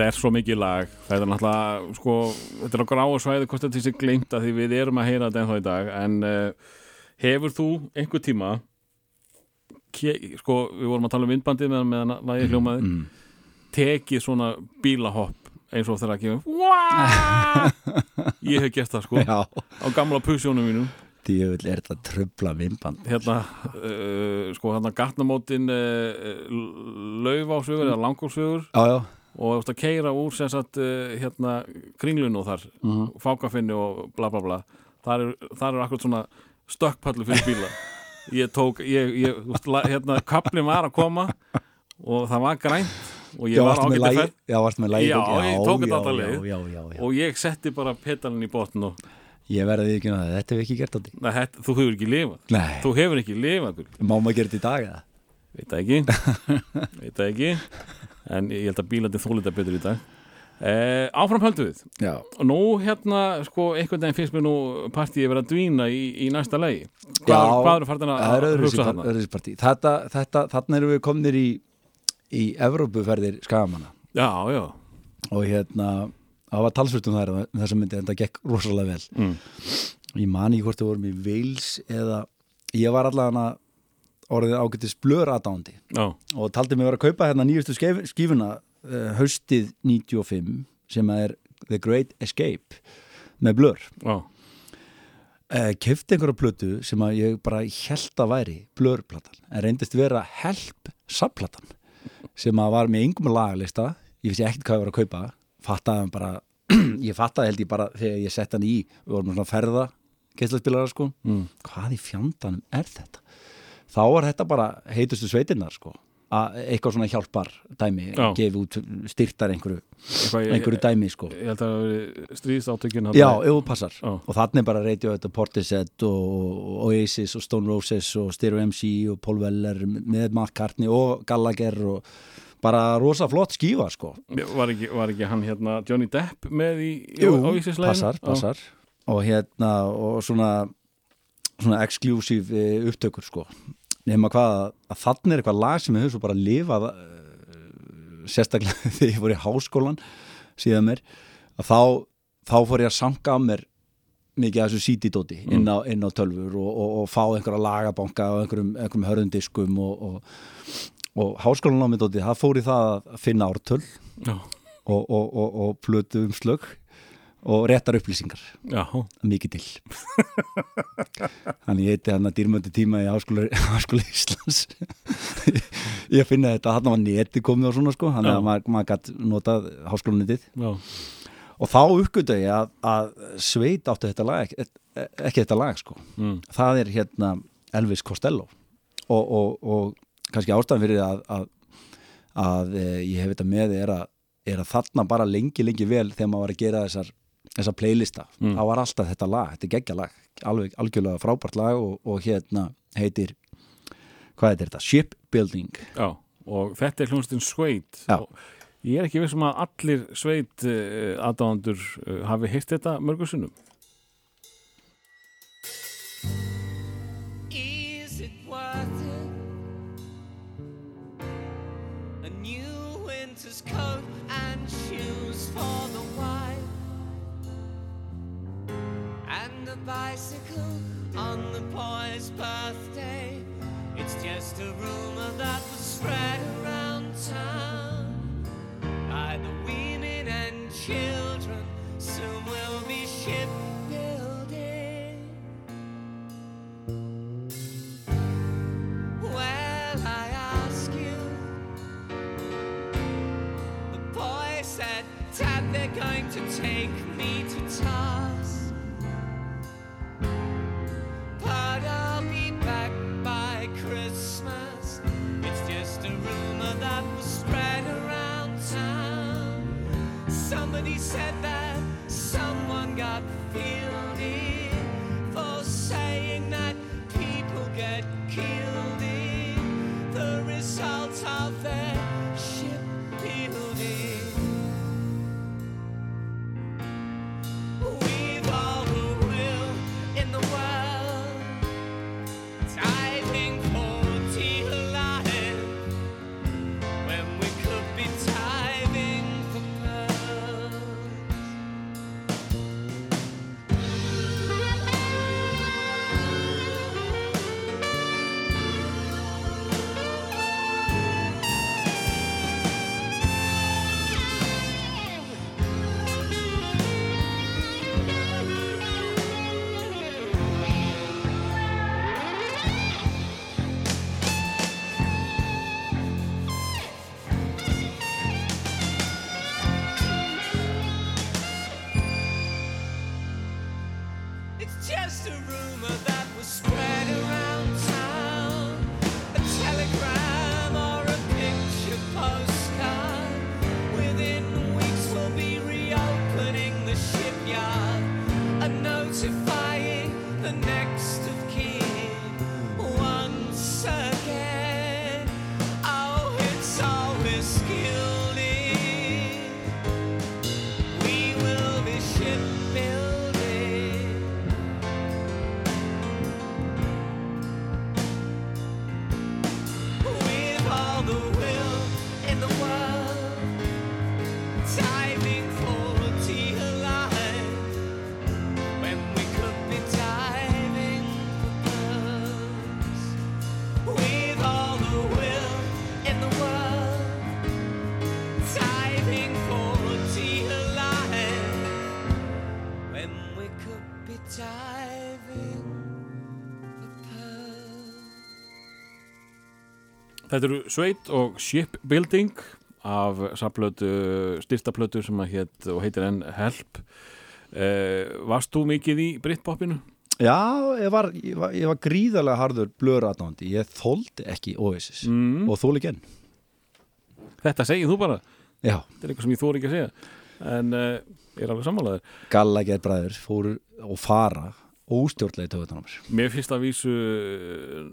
Speaker 1: Þetta er svo mikið lag. Þetta er náttúrulega, sko, þetta er á gráu svæði hvort þetta sé glimt að því við erum að heyra þetta ennþá í dag, en uh, hefur þú einhver tíma sko, við vorum að tala um vindbandið meðan meðan lagið hljómaði
Speaker 2: mm.
Speaker 1: tekið svona bílahopp eins og þegar að gefa ég hef gert það sko
Speaker 2: Já,
Speaker 1: á gamla pusjónum mínum.
Speaker 2: Djöfull er þetta tröfla vinnband
Speaker 1: hérna, uh, sko hérna gatnamótin uh, laufásögur eða langórsögur
Speaker 2: Já, já,
Speaker 1: og þú veist að keira úr sem sagt uh, hérna kringlun og þar
Speaker 2: Mhm.
Speaker 1: fákafinni og bla bla bla. Þar er, þar er akkur svona stökkpallu fyrir bíla. Ég tók, ég, ég þú veist, hérna kaplinn var að koma og það var grænt og ég
Speaker 2: já,
Speaker 1: var
Speaker 2: varstu með
Speaker 1: ágætti
Speaker 2: lagi
Speaker 1: ferð.
Speaker 2: Já, varstu með lagi
Speaker 1: Já, ég tók þetta alla
Speaker 2: já,
Speaker 1: leið. og ég setti bara petalinn í botn og
Speaker 2: Ég verði ekki að það, þetta hef ég ekki gert á
Speaker 1: þetta, þú hefur ekki lifað.
Speaker 2: Nei,
Speaker 1: þú hefur ekki lifað
Speaker 2: má maður gera þetta í dag eða?
Speaker 1: veit það ekki. Veit það ekki en ég held að bílandi þólita betur í dag. Eh, áfram höldu við.
Speaker 2: Já,
Speaker 1: og nú hérna sko einhvern veginn finnst mér nú partíið vera að dvína í, í næsta legi
Speaker 2: Já,
Speaker 1: hvað, hvað eru farin að, að hugsa þarna?
Speaker 2: þetta, þetta, Þarna erum við komnir í í Evrópuferðir skagamanna
Speaker 1: já, já,
Speaker 2: og hérna það var talsvöld um það um þessa myndi en það gekk rosalega vel.
Speaker 1: Mm.
Speaker 2: ég man ekki hvort það vorum í Wales eða ég var allavega orðið ágættis blör aðdándi
Speaker 1: já,
Speaker 2: og taldi mig vera að kaupa hérna nýjustu skífuna uh, haustið 95 sem er The Great Escape með blör.
Speaker 1: Já,
Speaker 2: uh, kefti einhverja plötu sem að ég bara held að væri blörplatan en reyndist vera help subplatan sem að var með yngum lagalista. Ég vissi ekkert hvað ég var að kaupa. Fattaði hann bara ég fattaði held ég bara þegar ég sett hann í við vorum svona að ferða keislaspilara sko.
Speaker 1: Mm.
Speaker 2: hvað í fjandanum er þetta þá var þetta bara heitustu sveitinnar sko. Að eitthvað svona hjálpar dæmi
Speaker 1: Já.
Speaker 2: gefi út styrtar einhverju,
Speaker 1: ég,
Speaker 2: einhverju dæmi sko.
Speaker 1: ég held að það veri stríðsáttökin
Speaker 2: Já, jú, passar.
Speaker 1: Já.
Speaker 2: og þannig bara Radiohead og Portishead og Oasis og Stone Roses og Stereo MC og Paul Weller með McCartney og Gallagher og bara rosa flott skífa sko.
Speaker 1: Var ekki, var ekki hann hérna Johnny Depp með í, á Ísisleginu
Speaker 2: passar, passar. Og hérna og svona svona exclusive eh, upptökur sko nema hvað að, að þannig er eitthvað lag sem hefur svo bara lifað uh, sérstaklega þegar ég fór í háskólan síðan mér að þá, þá fór ég að sanga af mér mikið af þessu CD-dóti inn, á- inn á tölfur og, og, og fá einhverja lagabanka og einhverjum, einhverjum hörðundiskum og, og, og háskólanámiðdóti það fór í það að finna ártöl
Speaker 1: já,
Speaker 2: og, og, og, og plötu um slögg og réttar upplýsingar.
Speaker 1: Já,
Speaker 2: mikið til. Þannig ég heiti hann að dýrmöndu tíma í Háskóla, Háskóla Íslands. Ég finna þetta hann var neti komið og svona sko þannig
Speaker 1: Já.
Speaker 2: að maður, maður gætt notað háskólanetið.
Speaker 1: Já,
Speaker 2: og þá uppgötu ég að, að sveit áttu þetta lag ekki, ekki þetta lag sko.
Speaker 1: Mm.
Speaker 2: það er hérna Elvis Costello. Og, og, og kannski ástæðan fyrir að, að, að e, ég hef þetta með er að, er að þarna bara lengi lengi vel þegar maður var að gera þessar þessa playlista,
Speaker 1: Mm.
Speaker 2: þá var alltaf þetta lag þetta er geggja lag, alveg algjörlega frábært lag og, og hérna heitir hvað heitir þetta? Shipbuilding
Speaker 1: já og þetta er hljónstinn Sveit ég er ekki vissum að allir Sveit uh, aðdáðandur uh, hafi heilt þetta mörgur
Speaker 4: bicycle on the boy's birthday. It's just a rumor that was spread around town by the women and children. Soon we'll be shipbuilding.
Speaker 1: Þetta eru Sveit og Shipbuilding af styrtaplötu sem og heitir enn Help. Eh, Varst þú mikið í Britpopinu?
Speaker 2: Já, ég var, ég var, ég var gríðarlega harður blöðratnándi, ég þóldi ekki Oasis
Speaker 1: Mm.
Speaker 2: og þól ekki enn
Speaker 1: Þetta segir þú bara,
Speaker 2: Já,
Speaker 1: þetta er eitthvað sem ég þóri ekki að segja. En eh, ég er alveg sammálaður
Speaker 2: Galla gerð bræður fóru og fara óstjórnlega í töðutan á mér.
Speaker 1: Finnst að vísu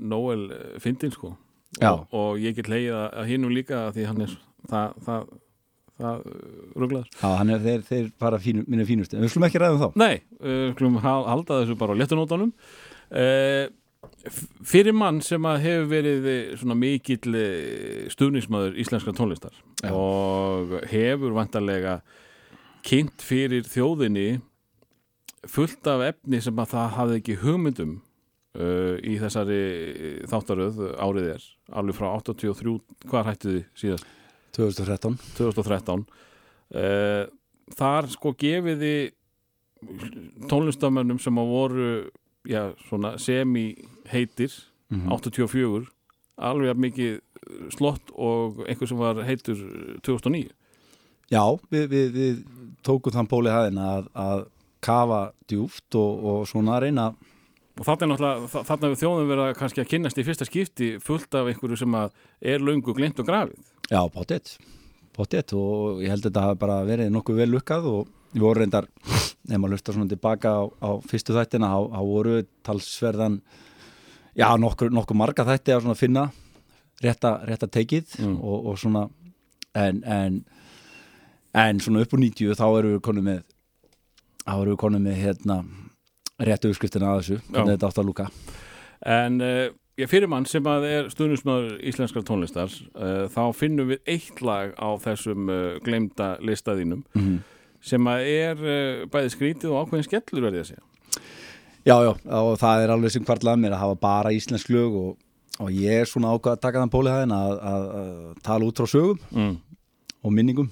Speaker 1: Noel fyndin sko. Og, og ég get leið að, að hinnum líka af því hann er það, það, það rugglaður
Speaker 2: Já, hann er, þeir, þeir fara fínu, mínu fínustu. En við slum ekki ræðum þá.
Speaker 1: Nei, uh, skulum ha- halda þessu bara á léttunótanum uh, Fyrir mann sem að hefur verið eh, svona mikill eh, stuðnismæður íslenska tónlistar
Speaker 2: Já.
Speaker 1: og hefur vantarlega kynnt fyrir þjóðinni fullt af efni sem að það hafði ekki hugmyndum uh, í þessari þáttaröð árið er, alveg frá 83 hvað hættu þið síðast?
Speaker 2: 2013
Speaker 1: 2013 uh, þar sko gefiði tónlistamönnum sem að voru já, svona semi heitir
Speaker 2: Mhm.
Speaker 1: 84 alveg mikið slott og einhver sem var heitur 2009
Speaker 2: Já, við, við, við tókum þann póli hæðin að, að kafa djúft og, og svona reyna
Speaker 1: og þarna er náttúrulega, þa- þarna við þjóðum verið að kannski að kynnast í fyrsta skipti fullt af einhverju sem að er löngu glint og grafið
Speaker 2: Já, pottet pottet og ég held að þetta hafi bara verið nokkuð vel lukkað og við vorum reyndar ef maður lustar svona tilbaka á, á fyrstu þættina þá þá voru talsverðan já, nokkur, nokkur marga þætti að svona finna rétta, rétta teikið
Speaker 1: Mm.
Speaker 2: og, og svona en, en en svona upp úr 90 þá erum við konum með þá erum við konum með hérna réttu uppskriftina að þessu hvernig þetta átt að lúka
Speaker 1: En uh, ég fyrir mann sem að er stuðnismöður íslenskar tónlistar uh, þá finnum við eitt lag á þessum uh, glemda listaðínum
Speaker 2: Mhm.
Speaker 1: sem að er bæði skrítið og ákveðin skellur verði að segja.
Speaker 2: Já, já, og það er alveg sem hvartlað mér að hafa bara íslensk lög og, og ég er svona ákvað að taka þann pólið hæðin að, að, að tala út frá sögum
Speaker 1: Mm.
Speaker 2: og minningum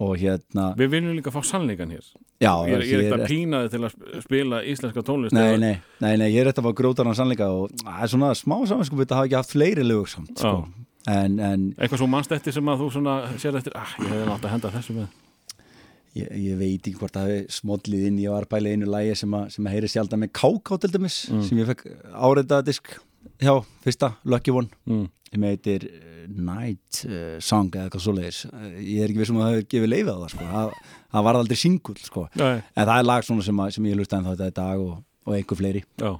Speaker 2: og hérna
Speaker 1: Við viljum líka fá sannleikan hér.
Speaker 2: Já,
Speaker 1: Ég er, er ekkert að pína þið til að sp- spila íslenska tónlist.
Speaker 2: Nei, nei, nei, nei, ég er þetta að fá grótaran sannleika og það er svona smá samanskupið að hafa ekki haft fleiri lög samt, sko. en, en
Speaker 1: Eitthvað svo mannst eftir sem að þú svona sér eftir, ah, ég hefði nátt að henda þessu með.
Speaker 2: ég, ég veit ekki hvort það hefði smollið inn, var að bæla í einu lægi sem, að, að heyri sjaldan með KK til dæmis sem ég fekk áreitaða disk hjá, fyrsta, Lucky One
Speaker 1: Mm.
Speaker 2: sem heitir uh, Night uh, Song eða eitthvað svoleiðis uh, ég er ekki vissum að það hefur gefið leifið á það sko. það, það var aldrei singull sko. En það er lag svona sem, að, sem ég lusta ennþá þetta í dag og, og einhver fleiri
Speaker 1: já.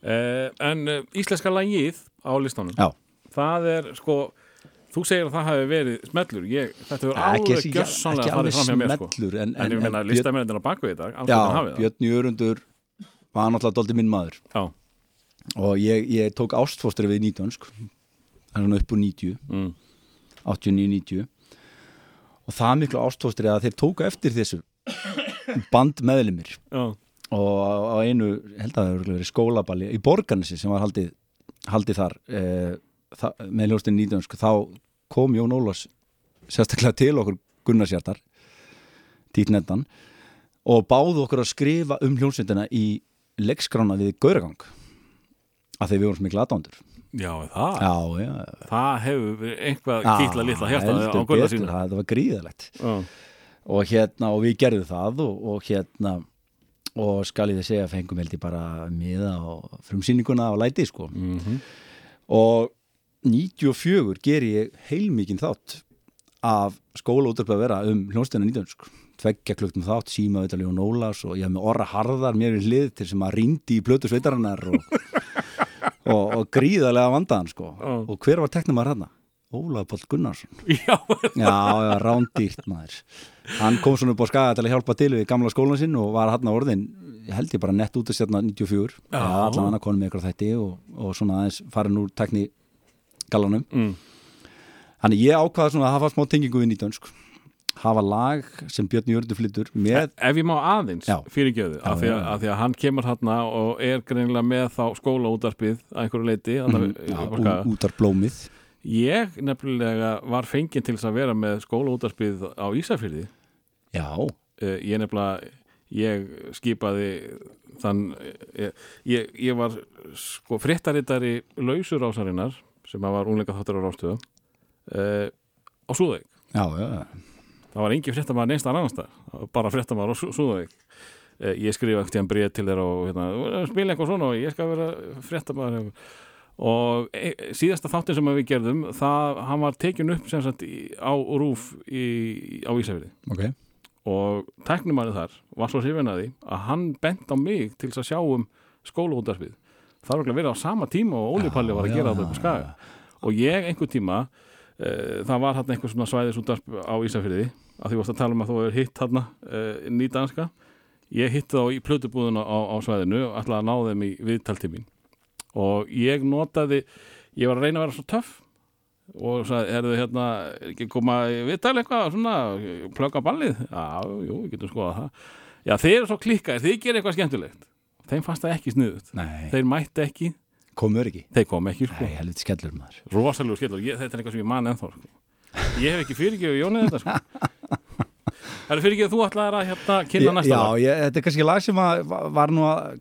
Speaker 1: Uh, en uh, íslenska lagið á listanum,
Speaker 2: Já,
Speaker 1: það er sko, þú segir að það hafi verið smellur, ég, þetta hefur alveg
Speaker 2: ekki,
Speaker 1: gjössanlega
Speaker 2: ekki
Speaker 1: farið
Speaker 2: alveg
Speaker 1: fram hjá mér sko.
Speaker 2: smellur en,
Speaker 1: En ég meina
Speaker 2: Björn,
Speaker 1: listamennir á bakvið þetta, alls
Speaker 2: já. Björn Jörundur var náttúrulega dóldi minn maður
Speaker 1: Já,
Speaker 2: og ég, ég tók ástfóstri við 19 það svona upp úr 90
Speaker 1: mm.
Speaker 2: 89-90 og það er miklu ástfóstri að þeir tóku eftir þessu band meðlimir
Speaker 1: já,
Speaker 2: og á, einu, held að það hefur verið skólaballi í Borgarnesi sem var haldið, haldið þar e, það, með ljóstin 19 sko, þá kom Jón Ólafs sérstaklega til okkur Gunnarsjartar títnendan og báðu okkur að skrifa um hljómsveitina í leggskrána við Gauragang að þeir við vorum svo miklu aðdándur
Speaker 1: já, það,
Speaker 2: Já, já,
Speaker 1: það hefur einhvað kýtla litla hérta á
Speaker 2: betur,
Speaker 1: sínu.
Speaker 2: það, var gríðalegt
Speaker 1: Já,
Speaker 2: og hérna, og við gerðum það og, og hérna og skal ég þið segja fengum held ég bara miða og frumsýninguna á læti sko.
Speaker 1: Mhm.
Speaker 2: og 94 ger ég heilmikinn þátt af skóla út að vera um hljónstina 19 sko. tveggja klukkum þátt, síma auðvitað Jón Ólafs og ég hef með orra harðar mér í hlið til sem að rýndi í plötu sveitarinnar og, og, og gríðarlega vandaðan sko.
Speaker 1: Já.
Speaker 2: og hver var teknum að hranna? Ólaf Páll Gunnarsson
Speaker 1: Já,
Speaker 2: Já, rándýrt maður Hann kom svona upp á skaga til að hjálpa til við gamla skólan sinn og var á orðin held ég bara nett út að stjarna 94
Speaker 1: Já.
Speaker 2: Já, allan hann konum með ykkur þætti og, og svona aðeins farin úr tekni gallanum
Speaker 1: mm.
Speaker 2: Þannig ég ákvaða svona að hafa smá tengingu við nýtönsk hafa lag sem Björn Jörgur flyttur með
Speaker 1: Ef ég má aðeins fyrirgjöðu af, að- af því að hann kemur hérna og er greinilega með þá skóla útarpið að einhverju leiti
Speaker 2: mm,
Speaker 1: mm,
Speaker 2: já, ú- útar blómið
Speaker 1: Ég nefnilega var fenginn til þess að vera með skóla útarpið á Ísafyrði
Speaker 2: Já,
Speaker 1: uh, ég nefnilega ég skipaði þann ég, ég, ég var sko fréttarittari lausurásarinnar sem að var ungleika þáttur á rástöðu uh, á Súðavík.
Speaker 2: Já, já, já.
Speaker 1: Það var engin fréttamaður neins að annars það bara fréttamaður á Sú- Súðavík. Uh, ég skrifa ekkert í hann bréð til þeirra og hérna, spila eitthvað svona og ég skal vera fréttamaður og e, síðasta þáttin sem við gerðum það, hann var tekin upp sem sagt í, á rúf í, á Ísafirði.
Speaker 2: Ok.
Speaker 1: Og tæknumæri þar var svo hrifin að því að hann bent á mig til að sjá um skólaútarfið það var ekki að vera á sama tíma og Óli Palli var að gera þetta upp á skaga. og ég einhver tíma það var hann einhver svona svæðisútarp á Ísafyrði að því varst að tala um að þú hefur hitt hann uh, nýdanska ég hitti þá í plötubúðuna á, á svæðinu og ætlaði að ná þeim í viðtaltímin og ég notaði ég var að reyna að vera svo töff og sagði, er þið hérna ekki koma í viðtal eitthvað svona, plöka ballið? Já, jú, við getum skoðað það. Já, þeir eru svo klikkaðir, þeir gera eitthvað skemmtilegt. Þeim fannst það ekki sniðut þeir mætti ekki,
Speaker 2: komur ekki
Speaker 1: þeir kom ekki sko.
Speaker 2: Helviti skellur maður
Speaker 1: rosalegu skellur, ég, þetta er eitthvað sem ég man ennþá sko. ég hef ekki fyrirgefið Jóni þetta sko. Það er fyrirgefið þú ætlaðir að hérna kynna næsta
Speaker 2: Já,
Speaker 1: lag
Speaker 2: ég, þetta er kannski lag sem að var, var nú að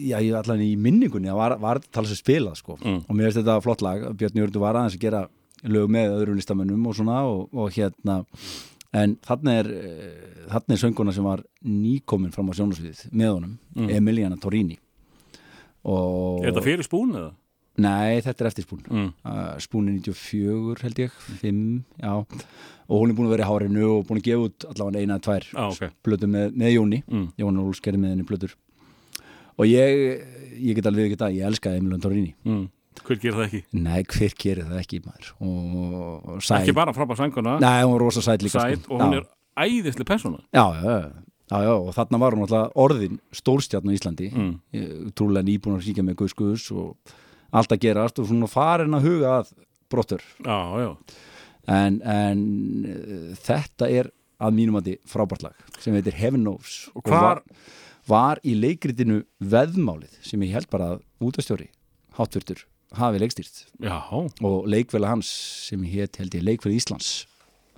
Speaker 2: já, ég allan í minningunni að var, var tala sem spilað sko
Speaker 1: Mm.
Speaker 2: og mér finnst þetta flott lag, Björn Jörgur var aðeins að gera lög með öðrum listamönnum og svona og, og hérna en þarna er, eh, þarna er sönguna sem var nýkomin fram á sjónasviðið með honum,
Speaker 1: Mm.
Speaker 2: Emiliana Torini og
Speaker 1: Er þetta fyrir spún eða?
Speaker 2: Nei, þetta er eftir spún
Speaker 1: Mm.
Speaker 2: uh, spúni 94 held ég 5, já og hún er búin að vera í hárinu og búin að gefa út allavega eina eða tvær
Speaker 1: Já, ok
Speaker 2: blötu með, með Jóni
Speaker 1: mm.
Speaker 2: Jón Úls gerði með henni blötur og ég, ég get alveg ekki það ég elskaði Emilion Torini
Speaker 1: Mm. Hver gerir það ekki?
Speaker 2: nei, hver gerir það ekki maður og, og sæt
Speaker 1: Ekki bara frábær sænguna,
Speaker 2: nei, hún var rosa sæt líka
Speaker 1: sæt
Speaker 2: sko.
Speaker 1: og hún
Speaker 2: já.
Speaker 1: er æðislega persóna
Speaker 2: já, já, já, já, já, og þarna var hún alltaf orðin stórstjarn á Íslandi.
Speaker 1: Mm.
Speaker 2: Trúlega nýbúin að kíkja með Guðs Guðs og allt að gerast og svona farin að huga að brottur
Speaker 1: Já, já.
Speaker 2: En, en uh, þetta er að mínum að þið frábært lag sem heitir Heaven Knows
Speaker 1: Og
Speaker 2: var, var í leikritinu veðmálið sem ég held bara að útastjóri hátvirtur hafi leikstýrt.
Speaker 1: Já,
Speaker 2: og leikvela hans sem hétt held ég leikvela Íslands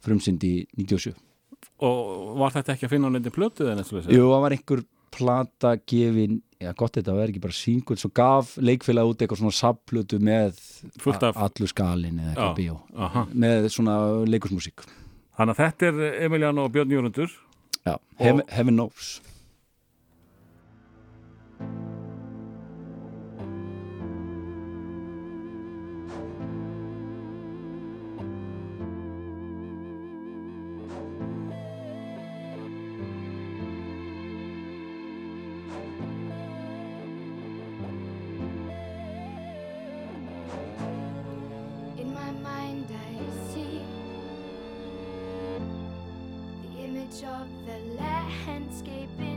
Speaker 2: frumsynd í 97
Speaker 1: og var þetta ekki að finna á nefndi plötu eða svoleiðis?
Speaker 2: Jú, það var einhver plata gefin, já gott þetta var ekki bara single, svo gaf leikfélag út eitthvað svona sapplötu með
Speaker 1: Fullt af-
Speaker 2: a- allur skalin eða eitthvað bíó
Speaker 1: Aha.
Speaker 2: með svona leikusmusík
Speaker 1: Þannig að þetta er Emiliano og Björn Jörundur
Speaker 2: Já, Heaven, Knows
Speaker 5: In
Speaker 6: escaping.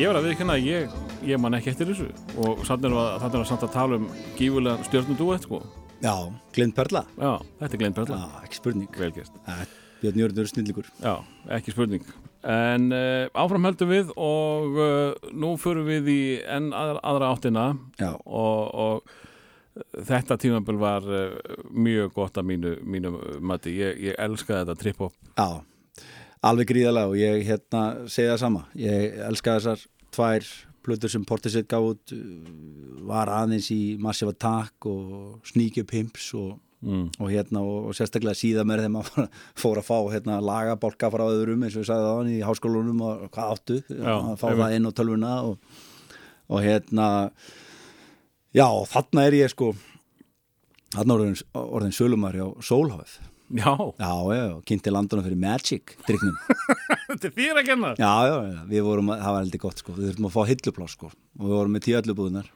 Speaker 1: Ég var að viðkynna að ég, ég man ekki eftir þessu og þannig var, þannig var samt að tala um gífulega stjörnudúet sko.
Speaker 2: Já, Glind Perla
Speaker 1: Já, þetta er Glenn Perla.
Speaker 2: Já, ekki spurning Björn Jörgur snillingur
Speaker 1: Já, ekki spurning. En uh, áfram höldum við og uh, nú förum við í enn aðra, aðra áttina
Speaker 2: Já,
Speaker 1: og, og þetta tímabil var uh, mjög gott að mínu, mínu mati. Ég, ég elskaði þetta trip-hop.
Speaker 2: já Alveg gríðalega og ég hérna segi það sama. Ég elska þessar tvær plötur sem Portishead gaf út uh, var aðeins í Massive Attack og Sneaky Pimps og,
Speaker 1: Mm.
Speaker 2: og hérna og, og sérstaklega síða með þeim að fór að fá hérna lagabálka frá öðrum eins og ég sagði það í háskólunum og hvað áttu
Speaker 1: Já,
Speaker 2: að fá það inn á tölvuna og, og hérna já, þarna er ég sko þarna orðin, orðin sölumar hjá Sólhafð
Speaker 1: Já,
Speaker 2: Já, já, já, kynnti landunum fyrir Magic driknum.
Speaker 1: þetta er þér að kenna.
Speaker 2: Já, já, já, við vorum, að- það var heldur gott sko, við þurfum að fá hillupláss sko og við vorum með tíu öllubúðunar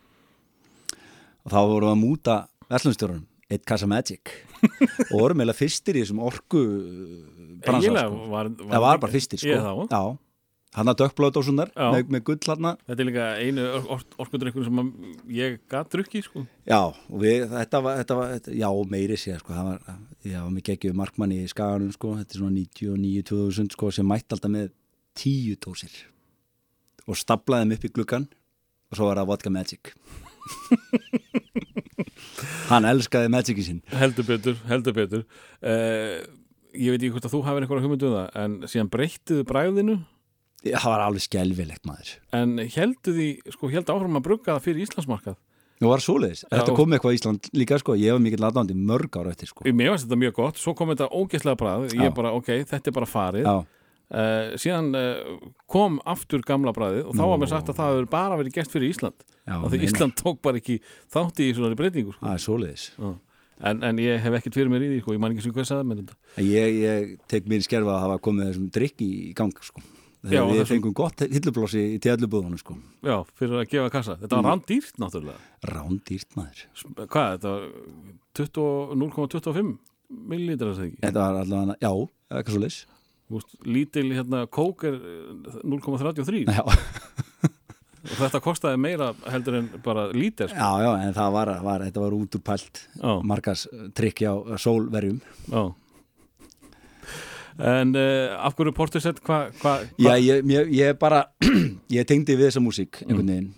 Speaker 2: og þá vorum við að múta verslunstjórunum, eitt kassa Magic og vorum eiginlega fyrstir í þessum orku bransa
Speaker 1: Eiginlega
Speaker 2: sko.
Speaker 1: var,
Speaker 2: Það var bara fyrstir sko.
Speaker 1: Þá.
Speaker 2: Já, hann að dökkblóðdósunar
Speaker 1: Já.
Speaker 2: með, með gull hann
Speaker 1: Þetta er líka einu or or orkudrykkur sem ég gat drukki sko.
Speaker 2: Já, og við, þetta var, þetta var þetta, já, meiri sér, sko, það var, já, við geggjum markmanni í skaganum, sko, þetta er svona 99-2000, sko, sem mætti alltaf með tíu dósir og staplaði þeim upp í gluggan og svo var það vodka magic. hann elskaði magicin sinn
Speaker 1: heldur betur, heldur betur uh, ég veit ekki hvort að þú hafið einhverja hugmyndu um það en síðan breyttiðu bræðinu
Speaker 2: það var alveg skelvilegt maður.
Speaker 1: En heldu því, sko, held áfram að brugga það fyrir Íslandsmarkað?
Speaker 2: Og var svoleiðis, þetta kom eitthvað í Ísland líka sko, ég var mikill aðdándi mörg ára eftir sko.
Speaker 1: Mér varst þetta mjög gott, svo kom þetta ógeðslega bræð ég
Speaker 2: Já.
Speaker 1: bara, ok, þetta er bara farið. Uh, síðan uh, kom aftur gamla bræðið og þá var mér sagt að það hefur bara verið gert fyrir Ísland. Og því. Ísland tók bara ekki þátti í svona breytingu sko.
Speaker 2: það er svoleiðis.
Speaker 1: En, en ég hef ekkert fyrir mér í því sko. ég man ekki sem hvað sagði með þetta.
Speaker 2: Ég, ég tek mér í skerfa að hafa komið þessum drikk í gang sko
Speaker 1: Já,
Speaker 2: við
Speaker 1: þessum-
Speaker 2: fengum gott hillublósi í tíðallubúðunum sko.
Speaker 1: Já, fyrir að gefa kassa, þetta
Speaker 2: Mm.
Speaker 1: var rándýrt náttúrulega.
Speaker 2: Rándýrt maður.
Speaker 1: Hvað, þetta var 20 0,25 millilítrar er það ekki?
Speaker 2: Þetta var allavega, já, eitthvað
Speaker 1: Þú veist, lítil hérna kók er eh, 0,33
Speaker 2: já,
Speaker 1: og þetta kostaði meira heldur en bara lítir sko.
Speaker 2: já, já, en það var, var þetta var út úr pælt
Speaker 1: Já.
Speaker 2: margas trikki á sólverjum.
Speaker 1: Já. En uh, af hverju Portisett, hvað hva,
Speaker 2: Já, ég, ég, ég bara ég tengdi við þessa músík
Speaker 1: Mm.
Speaker 2: einhvern veginn.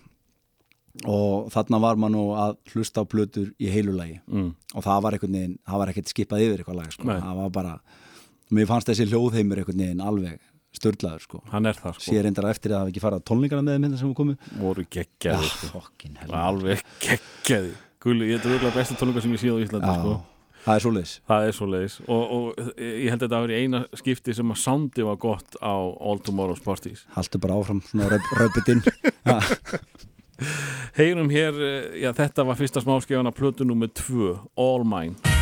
Speaker 2: Og þarna var maður nú að hlusta á plötur í heilulagi
Speaker 1: mm,
Speaker 2: og það var einhvern veginn, það var ekkert skipað yfir eitthvað lag, sko,
Speaker 1: Nei.
Speaker 2: það var bara mér fannst þessi hljóðheimur einhvern veginn alveg störlaður, sko.
Speaker 1: Hann er það sko,
Speaker 2: sér reyndar eftir að það hafi ekki farið á tónleikana með þeim hérna sem við komum
Speaker 1: voru geggjaði sko.
Speaker 2: fokkin hell.
Speaker 1: Alveg geggjaði Gulli, ég er auðvitað besta tónleika sem ég séð á Íslandi sko.
Speaker 2: Það er svoleiðis.
Speaker 1: Það er svo leiðis og, og ég held að þetta að vera eina skipti sem að soundi var gott á All Tomorrow's Parties.
Speaker 2: Haltu bara áfram, svona röp, röputinn
Speaker 1: heyrum hér, eh, já þetta var fyrsta smáskefana plötu nummer 2, All Mine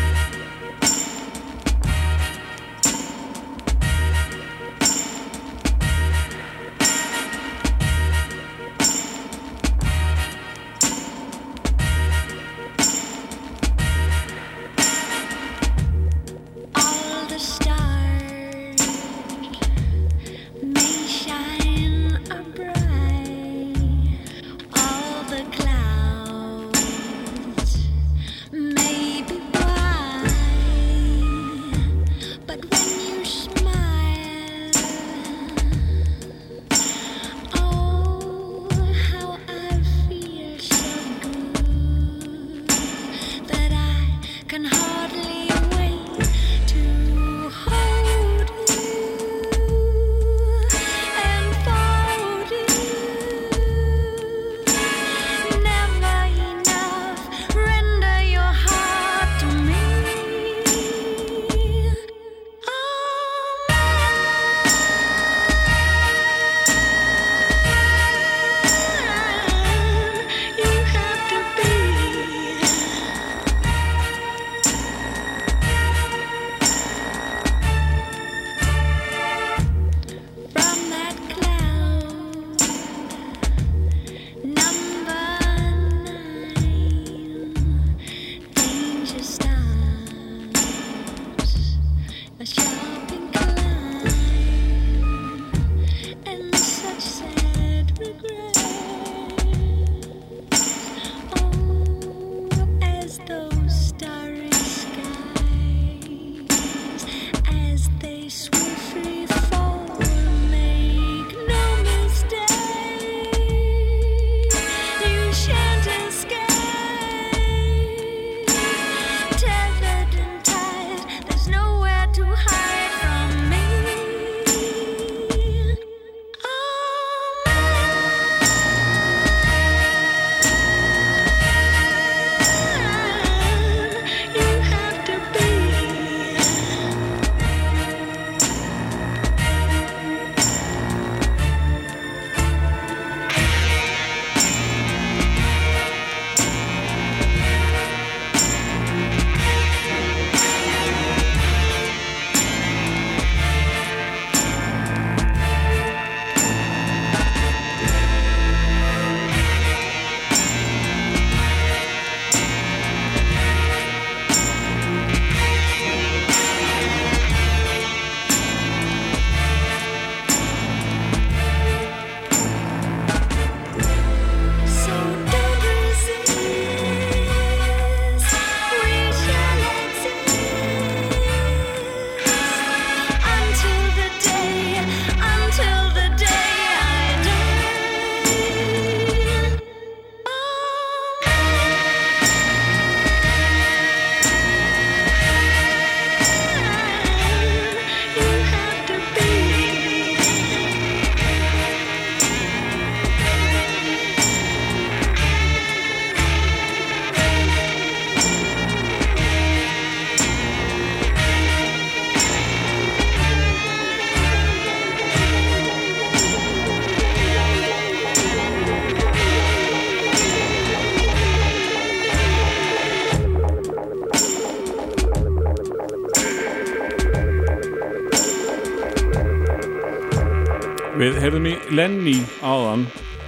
Speaker 1: Við heyrðum í Lenny áðan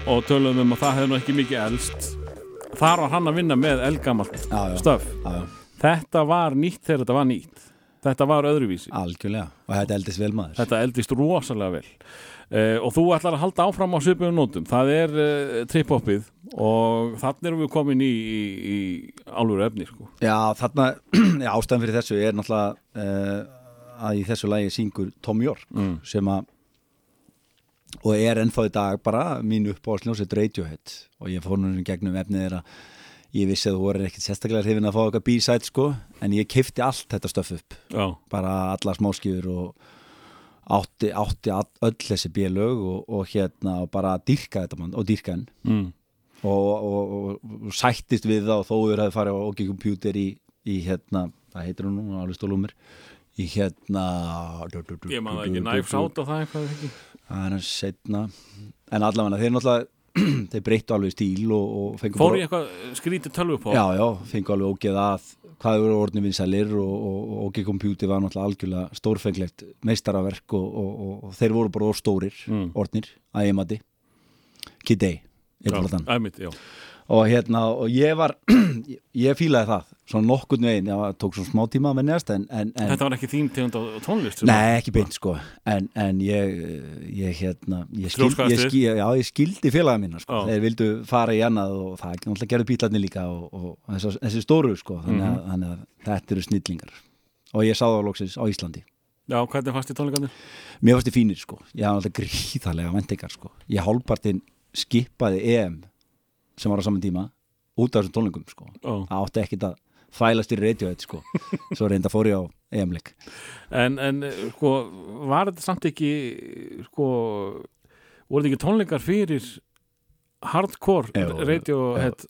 Speaker 1: og töluðum um að það hefði nú ekki mikið elst. Þar var hann að vinna með
Speaker 2: já.
Speaker 1: stöf. Þetta var nýtt þegar þetta var nýtt. Þetta var öðruvísi.
Speaker 2: Algjörlega. Og þetta eldist vel maður.
Speaker 1: Þetta eldist rosalega vel. Uh, og þú ætlar að halda áfram á svipuðum nótum. Það er uh, trip-hopið og þannig erum við komin í, í, í álfur efni sko.
Speaker 2: Já, þarna, ástæðan fyrir þessu er náttúrulega uh, að í þessu lagi syngur Tom York
Speaker 1: Mm.
Speaker 2: sem að og er ennþá í dag bara mín uppáhalsljónsett Radiohead. Og ég fór nú í gegnum efnið þeirra. Ég vissi að þú voru ekkert sérstaklega hrifin að fá eitthvað B-side sko en ég kifti allt þetta stöf upp.
Speaker 1: Já,
Speaker 2: bara alla smáskjur og átti, átti all, öll þessi bélög og, og hérna og bara dýrka þetta mann og dýrka henn
Speaker 1: mm.
Speaker 2: og, og, og, og sættist við það og þóður hefði farið á OK Computer í, í hérna, það heitir hún nú, alveg stólumur í hérna
Speaker 1: ég það ekki, Knives Out og það eitthvað ekki
Speaker 2: það er setna en allavega þeir náttúrulega þeir breyttu alveg stíl og, og fengu
Speaker 1: Fór ég eitthvað skrítið tölvu på
Speaker 2: já, já, fengu alveg ógeð að hvað eru orðinu vinsælir og, OK Computer var náttúrulega algjörlega stórfenglegt meistaraverk og, og, og, þeir voru bara stórir
Speaker 1: Mm.
Speaker 2: orðnir að ég mati. Kid Og hérna og ég var ég, fílaði það svona nokkurn veginn, já, það tók svona smá tíma að mennjast en, en, en
Speaker 1: Þetta var ekki þín tegund á tónlist
Speaker 2: nei, ekki beint sko en, en ég, ég hérna ég, skil, ég, skil, já, ég skildi félaga mína sko.
Speaker 1: Já.
Speaker 2: þeir vildu fara í annað og það náttúrulega gerðu bílarnir líka og, og, og þessi, þessi stóru sko þannig að,
Speaker 1: Mhm.
Speaker 2: þannig að þetta eru snillingar og ég sá það loksins á Íslandi
Speaker 1: Já, hvernig fannst í tónleikarnir?
Speaker 2: mér fannst þið fínir sko, ég hafði alltaf gríðarlega vendingar sko, ég hálfpartinn skipaði EM sem var á saman tíma út af þessum tónlingum sko. Það átti ekkit að þvælast í radiohead sko. Svo reynda fór ég á EM-leik
Speaker 1: En, en sko, var þetta samt ekki sko, voru þetta ekki tónleikar fyrir hardcore
Speaker 2: Jú,
Speaker 1: radiohead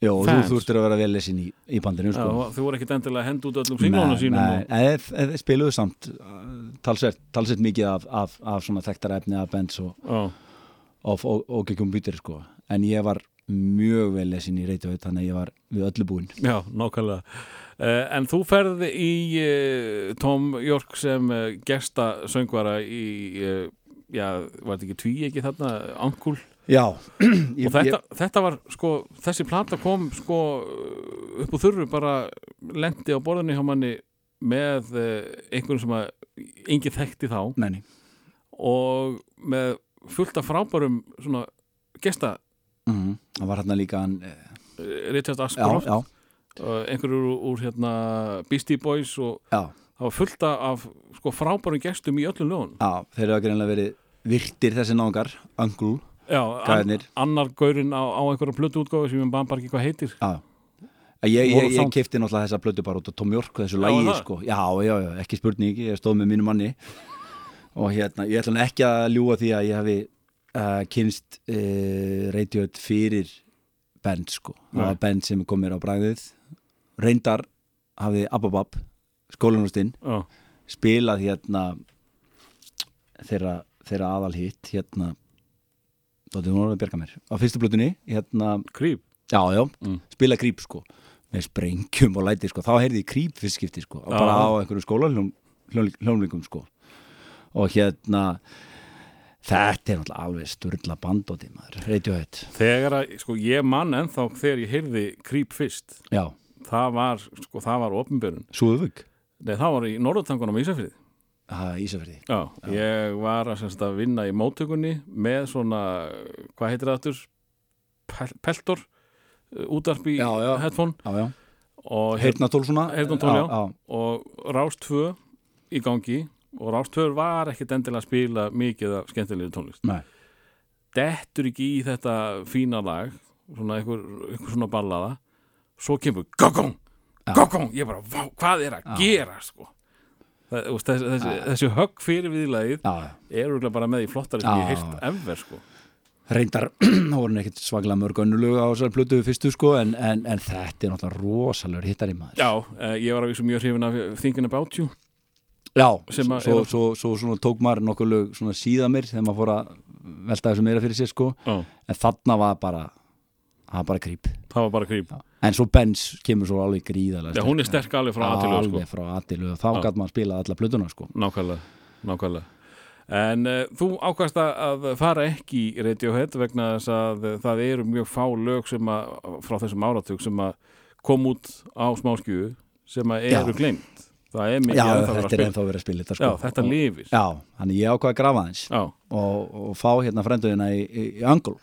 Speaker 2: Jó, og þú þurftir að vera vel lesin í, í bandinu
Speaker 1: Já,
Speaker 2: sko
Speaker 1: þú voru ekkit endilega að henda út öllum singlónu sínum
Speaker 2: nei,
Speaker 1: og,
Speaker 2: nei, eð- eð- spiluðu samt uh, talsvert, talsvert mikið af, af, af svona þekktara efni af bands og,
Speaker 1: og,
Speaker 2: og, og, og ekki komputer sko. En ég var mjög vel lesin í radiohead þannig að ég var við öllu búinn.
Speaker 1: Já, nákvæmlega. Uh, En þú ferði í uh, Tom York sem uh, gesta söngvara í já, var þetta ekki tví ekki þarna Ankul
Speaker 2: Já,
Speaker 1: og þetta, þetta var sko, þessi plata kom sko upp úr þurru bara lendi á borðinni hjá manni með einhverjum sem að engin þekkti þá.
Speaker 2: Nei, nei.
Speaker 1: og með fullt af frábærum svona gesta
Speaker 2: Mm Það var hérna líka hann eh,
Speaker 1: uh, Richard
Speaker 2: Já,
Speaker 1: Ashcroft
Speaker 2: já,
Speaker 1: uh, einhverjur úr, úr hérna Beastie Boys og
Speaker 2: já,
Speaker 1: það var fullt af sko, frábærum gestum í öllum lögun
Speaker 2: já Þeir eru að greinlega verið virtir þessi náungar Angul,
Speaker 1: Já, an,
Speaker 2: Gæðirnir.
Speaker 1: annar gaurinn á, á einhverja blötu útgáfi sem bara ekki hvað heitir.
Speaker 2: Já. Ég, ég, ég kefti náttúrulega þessa plötu bara út á Tom York þessu
Speaker 1: Já,
Speaker 2: lægi sko. já, já, já, ekki spurning, ég stóð með mínu manni. Og hérna, ég ætla ekki að ljúga því að ég hafi uh, kynst uh, Radiohead fyrir band sko, það var band sem kom mér á bragðið. Reyndar hafði Ababab skólanústinn,
Speaker 1: Já,
Speaker 2: spilað hérna þeirra, þeirra aðal hitt hérna hún var að bjarga mér. Á fyrstu plötunni, hérna
Speaker 1: Creep?
Speaker 2: Já, já,
Speaker 1: Mm.
Speaker 2: spila krýp sko. Með sprengjum og læti sko. Þá heyrði ég krýp fyrst skipti sko.
Speaker 1: Já.
Speaker 2: bara á einhverju skóla hljónlingum sko. Og hérna þetta er náttúrulega alveg sturla bandóti maður, Radiohead.
Speaker 1: Þegar að, sko, ég mann ennþá þegar ég heyrði Creep fyrst.
Speaker 2: Já,
Speaker 1: það var, sko, það var opinbjörun
Speaker 2: Súðvögg
Speaker 1: Nei, það var í Norðurtangunum á Ísafrið
Speaker 2: Það er Ísafjörði
Speaker 1: Já, ég var að, semst, að vinna í móttökunni með svona, hvað heitir það aftur? Pel peltor uh, útarp í
Speaker 2: Já, já.
Speaker 1: headphone.
Speaker 2: Já, já,
Speaker 1: og,
Speaker 2: heyrnatól svona.
Speaker 1: Heyrnartól, já.
Speaker 2: já,
Speaker 1: og Rás 2 í gangi og Rás 2 var ekkit endilega að spila mikið af skemmtilegu tónlist.
Speaker 2: Nei.
Speaker 1: dettur ekki í þetta fína lag svona einhver, einhver svona ballaða. Svo kemur gogong, gogong! Ég bara, vá, hvað er að gera sko? Það, veist, þessi, þessi, þessi högg fyrir viðlagið
Speaker 2: já, já.
Speaker 1: er örugglega bara með í flottari sem ég heilt ever sko.
Speaker 2: Reyndar, þá voru hann ekkert svaglega mörg önnulög á þessari plötu fyrstu sko en, en, en þetta er náttúrulega rosalegur hittari maður.
Speaker 1: Já, eh, ég var að vísu mjög hrifin af Thinking About You
Speaker 2: Já, svo, svo, svo, svo tók maður nokkuð lög síðan mér þegar maður fór að velta þessu meira fyrir sér sko.
Speaker 1: Já.
Speaker 2: en þarna var bara, var bara krýp
Speaker 1: það var bara krýp
Speaker 2: en svo Benz kemur svo alveg gríðarlega
Speaker 1: Já, hún er sterk alveg frá aðtilu sko.
Speaker 2: alveg sko. frá aðtilu og þá gæt maður að spila alla blöðuna sko.
Speaker 1: Nákvæmlega, nákvæmlega. En uh, þú ákvæmst að fara ekki í Radiohead vegna þess að það eru mjög fá lög sem að frá þessum áratug sem að kom út á smáskjöfu sem að eru glemt það er mikið ennþá verið að spila
Speaker 4: þetta er ennþá verið að spila þetta sko.
Speaker 1: já, þetta
Speaker 4: og,
Speaker 1: lifir.
Speaker 4: Já, þannig ég ákvaði að grafa
Speaker 1: þess
Speaker 4: og, og fá hérna frenduðina í, í, í angul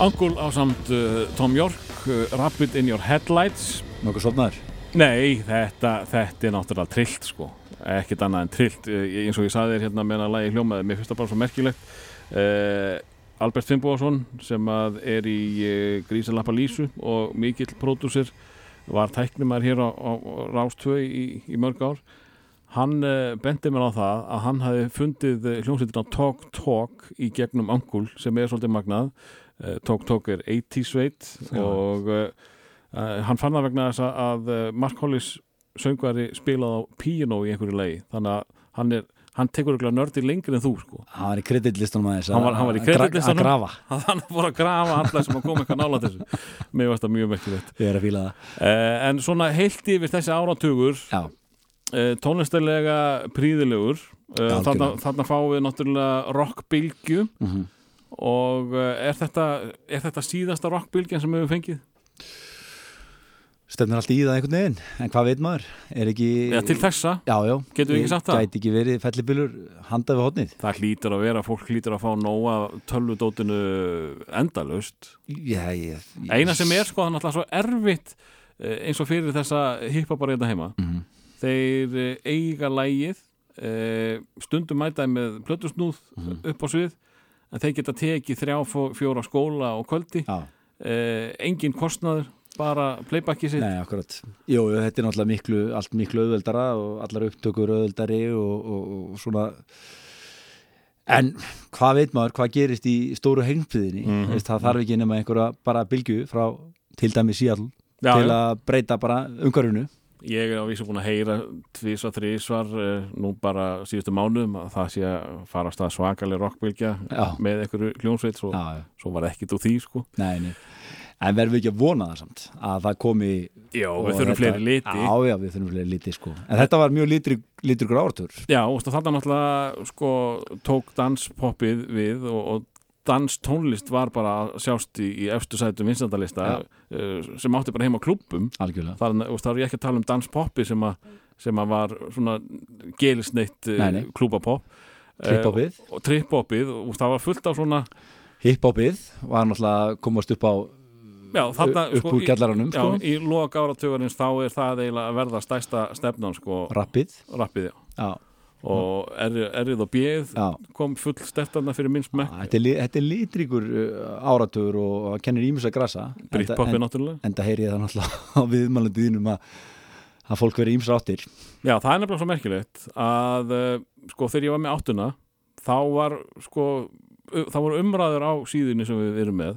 Speaker 1: Angul á samt uh, Tom York uh, Rapid in your headlights.
Speaker 2: Nokkuð sopnaður
Speaker 1: Nei, þetta, þetta er náttúrulega trillt sko. Ekkert annað en trillt. Uh, eins og ég saði þér hérna meðan að lagi hljómaði mér finnst það bara svo merkilegt. Uh, Albert Finnbóðsson sem að er í uh, Grísalappa Lísu og mikill pródúsir var tæknumar hér á, á Rástvö í, í mörg ár. Hann uh, bendi mér á það að hann hafi fundið uh, hljómsveitina Talk Talk í gegnum Angul sem er svolítið magnað uh, Talk Talk er 80 sveit
Speaker 2: Já.
Speaker 1: og uh, uh, hann fann það vegna þess að- Mark Hollis söngvari spilað á piano í einhverju lagi þannig að hann er hann tekur ekki nördi lengri en þú sko.
Speaker 2: Hann var í kreditlistunum aðeins
Speaker 1: Hann var- hann var í kreditlistanum.
Speaker 2: Að grafa.
Speaker 1: Hann fór að grafa alla sem að koma eitthvað nála þessu. Mér varst það mjög merkilegt.
Speaker 2: Ég er að fíla það.
Speaker 1: Uh, en svona heilt yfir þessi áratugur uh, tónlistarlega príðilegur uh, þarna, þarna fáum við náttúrulega rockbylgju.
Speaker 2: Mhm.
Speaker 1: Og uh, er, þetta, er þetta síðasta rockbylgjan sem við höfum fengið?
Speaker 2: stefnir allt í það einhvern veginn En hvað veit maður? Er ekki
Speaker 1: Já, til þessa,
Speaker 2: Já, já
Speaker 1: Getum við ekki sagt það?
Speaker 2: Gæti ekki verið fellibilur handa við hotnið
Speaker 1: það hlýtur að vera fólk hlýtur að fá nóga tölvudótinu endalaust
Speaker 2: Já, ég
Speaker 1: eina sem er sko, þannig að svo erfitt eh, eins og fyrir þessa hippa-bara hérna heima
Speaker 2: Mhm.
Speaker 1: þeir eh, eiga lægið eh, stundum mætaði með plötusnúð
Speaker 2: Mhm.
Speaker 1: upp á svið en þeir geta tekið þrjá fjóra skóla og kvöldi.
Speaker 2: Já,
Speaker 1: eh, engin kostnaður bara playbackið sitt.
Speaker 2: Nei, akkurat. Jú, þetta er náttúrulega miklu, allt miklu auðveldara og allar upptökur auðveldari og, og, og svona. En hvað veit maður, hvað gerist í stóru heimfiðinni
Speaker 1: Mhm.
Speaker 2: Veist, það þarf ekki nema einhverja bara bylgju frá til dæmi
Speaker 1: Já,
Speaker 2: til að breyta bara umhverfinu
Speaker 1: Ég er á vísu búin að heyra tvísvar, þrísvar eh, nú bara síðustu mánuðum að það sé að fara á stað svakaleg rockbylgja með einhverju hljónsveit svo,
Speaker 2: Já, já,
Speaker 1: svo var ekkit úr því sko.
Speaker 2: Nei, nei. En verðum við ekki að vona það samt að það komi
Speaker 1: Já, við þurfum
Speaker 2: þetta-
Speaker 1: fleiri liti.
Speaker 2: Já, já, við þurfum fleiri liti sko. En þetta var mjög litri, litri ártur
Speaker 1: Já, og þetta náttúrulega sko tók danspoppið við og, og danstónlist var bara að sjást í, í efstu sætum vinsendalista uh, sem átti bara heima á
Speaker 2: Algjörlega
Speaker 1: þar, og þá er ég ekki að tala um danspoppi sem, sem að var svona gelisneitt
Speaker 2: Nei, nei.
Speaker 1: uh, klúbapopp
Speaker 2: Trip-hopið.
Speaker 1: uh, og trippopið og það var fullt af svona
Speaker 2: Hiphopið var náttúrulega komast upp á
Speaker 1: já, þarna,
Speaker 2: upp úr
Speaker 1: í-
Speaker 2: gjallaranum
Speaker 1: já,
Speaker 2: sko.
Speaker 1: í loka áratugarins þá er það eiginlega að verða stærsta stefnan sko,
Speaker 2: Rappið
Speaker 1: rappið já.
Speaker 2: Já,
Speaker 1: og er, erið og bjöð
Speaker 2: já.
Speaker 1: kom full stertarna fyrir minn smekk
Speaker 2: Þetta er, li- þetta er litríkur uh, áratugur og kennir ímis að grasa.
Speaker 1: Britpopið náttúrulega
Speaker 2: En það heyri ég það náttúrulega á viðmælandi þínum að, að fólk verið ímis áttir.
Speaker 1: Já, það er nefnilega svo merkilegt að uh, sko þegar ég var með áttuna þá var sko þá voru umræður á síðunni sem við erum með.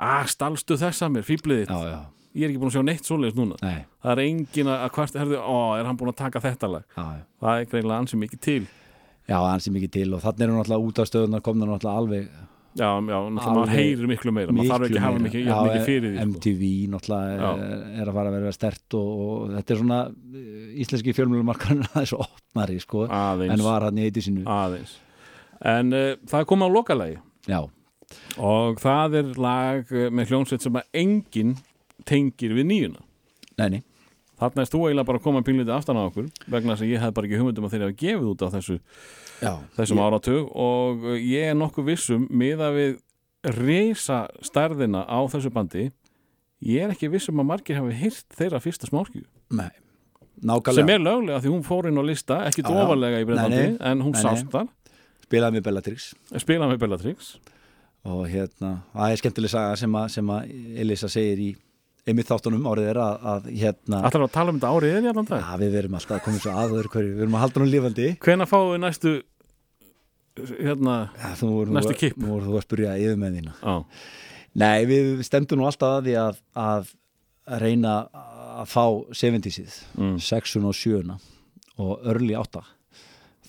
Speaker 1: Að stalstu þess að mér, fýblið þitt.
Speaker 2: Já, já,
Speaker 1: ég er ekki búin að sjá neitt svoleiðis núna.
Speaker 2: Nei.
Speaker 1: Það er engin að hvert, herðu, ó, er hann búin að taka þetta lag?
Speaker 2: Já, já,
Speaker 1: það er greinlega ansið mikið til.
Speaker 2: Já ansi mikið til og þannig eru náttúrulega út af stöðunar komna náttúrulega alveg
Speaker 1: já, já, náttúrulega maður heyrir miklu meira. Maður þarf ekki að hafa mikið, mikið fyrir því sko.
Speaker 2: MTV náttúrulega er, er að fara að vera stert og, og þetta er svona uh, íslenski fjölmjölumarkarinn aðeins opnari sko,
Speaker 1: aðeins,
Speaker 2: en var hann í eiti sínu.
Speaker 1: Aðeins. En uh, það er komið á lokalagi.
Speaker 2: Já,
Speaker 1: og það er lag uh, með hljónsveit sem að enginn tengir við nýjuna.
Speaker 2: Nei, nei.
Speaker 1: Þarna erst þú eiginlega bara að koma pínlítið aftan á okkur vegna þess að ég hef bara ekki hugmyndum að þeir hafa gefið út á þessu,
Speaker 2: Já,
Speaker 1: þessum áratug og ég er nokkuð vissum miða við reysa stærðina á þessu bandi ég er ekki vissum að margir hafi hýrt þeirra fyrsta smáskju
Speaker 2: nei. Nákvæmlega.
Speaker 1: sem er löglega því hún fór inn á lista ekki dofalega í
Speaker 2: nei.
Speaker 1: en hún sást þar,
Speaker 2: Spilaði með Bellatrix.
Speaker 1: Spilaði með Bellatrix.
Speaker 2: Og hérna, það er skemmtileg saga sem að, sem að Elisa segir í einmitt þáttunum árið er að, að hérna
Speaker 1: Ætlar að tala um þetta árið er ég allan dag
Speaker 2: Já, við verum alltaf að koma svo aður hverju, við verum að halda hún lifandi.
Speaker 1: Hvenær fáum við næstu hérna
Speaker 2: Já, þú voru,
Speaker 1: Næstu kipp.
Speaker 2: Nú voru þú að spyrja yfir með þína.
Speaker 1: Á,
Speaker 2: Nei, við stemdum nú alltaf að því að, að reyna að fá 70-sið,
Speaker 1: Mm.
Speaker 2: 6 og 7 og örli 8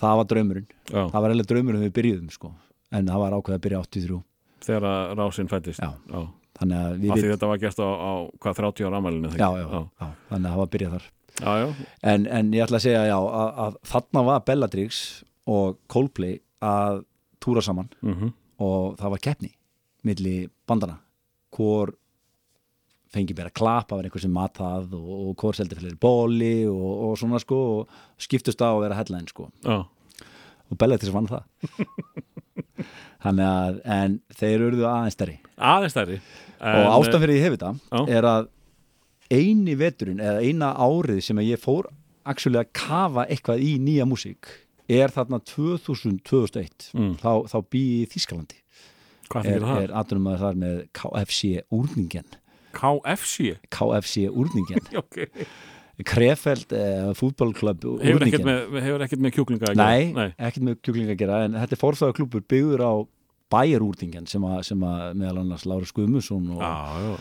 Speaker 2: það var draumurinn,
Speaker 1: á,
Speaker 2: það var eiginlega draumurinn við byrjuðum sko, en það var ákveð að byrja 83
Speaker 1: þegar að rásinn fættist
Speaker 2: Já.
Speaker 1: á.
Speaker 2: Þannig að við
Speaker 1: Af því þetta var gert á, á hvað 30 ára ammælinu
Speaker 2: já, já, já, þannig að það var að byrja þar.
Speaker 1: Já, já.
Speaker 2: en, en ég ætla að segja já, að, að þarna var Bellatrix og Coldplay að túra saman.
Speaker 1: Mm
Speaker 2: og það var keppni milli bandana hvor fengi bara klapp að vera einhver sem mat það og, og hvor seldi fyrir bóli og, og svona sko og skiptust á að vera headline sko.
Speaker 1: Já.
Speaker 2: og Bellatrix vann það Þannig að, en þeir urðu aðeins stærri.
Speaker 1: Aðeins stærri
Speaker 2: og ástæðan fyrir ég hef þetta
Speaker 1: Já.
Speaker 2: er að eini veturinn eða eina árið sem ég fór actually að kafa eitthvað í nýja músík er þarna 2000-2001
Speaker 1: Mm.
Speaker 2: þá, þá bý ég í Þískalandi
Speaker 1: hvað
Speaker 2: er,
Speaker 1: það?
Speaker 2: er aðdunum að það með KFC úrningen
Speaker 1: KFC
Speaker 2: KFC úrningen
Speaker 1: ok
Speaker 2: Krefeld eh, fútbólklubb
Speaker 1: hefur ekkert með, hefur ekkert með kjúklinga að gera?
Speaker 2: Nei,
Speaker 1: Nei.
Speaker 2: ekkert með kjúkling að gera en þetta er fórþáða klubur byggður á bæjarúrningen sem að, sem að meðal annars Lára Skumusson og,
Speaker 1: já.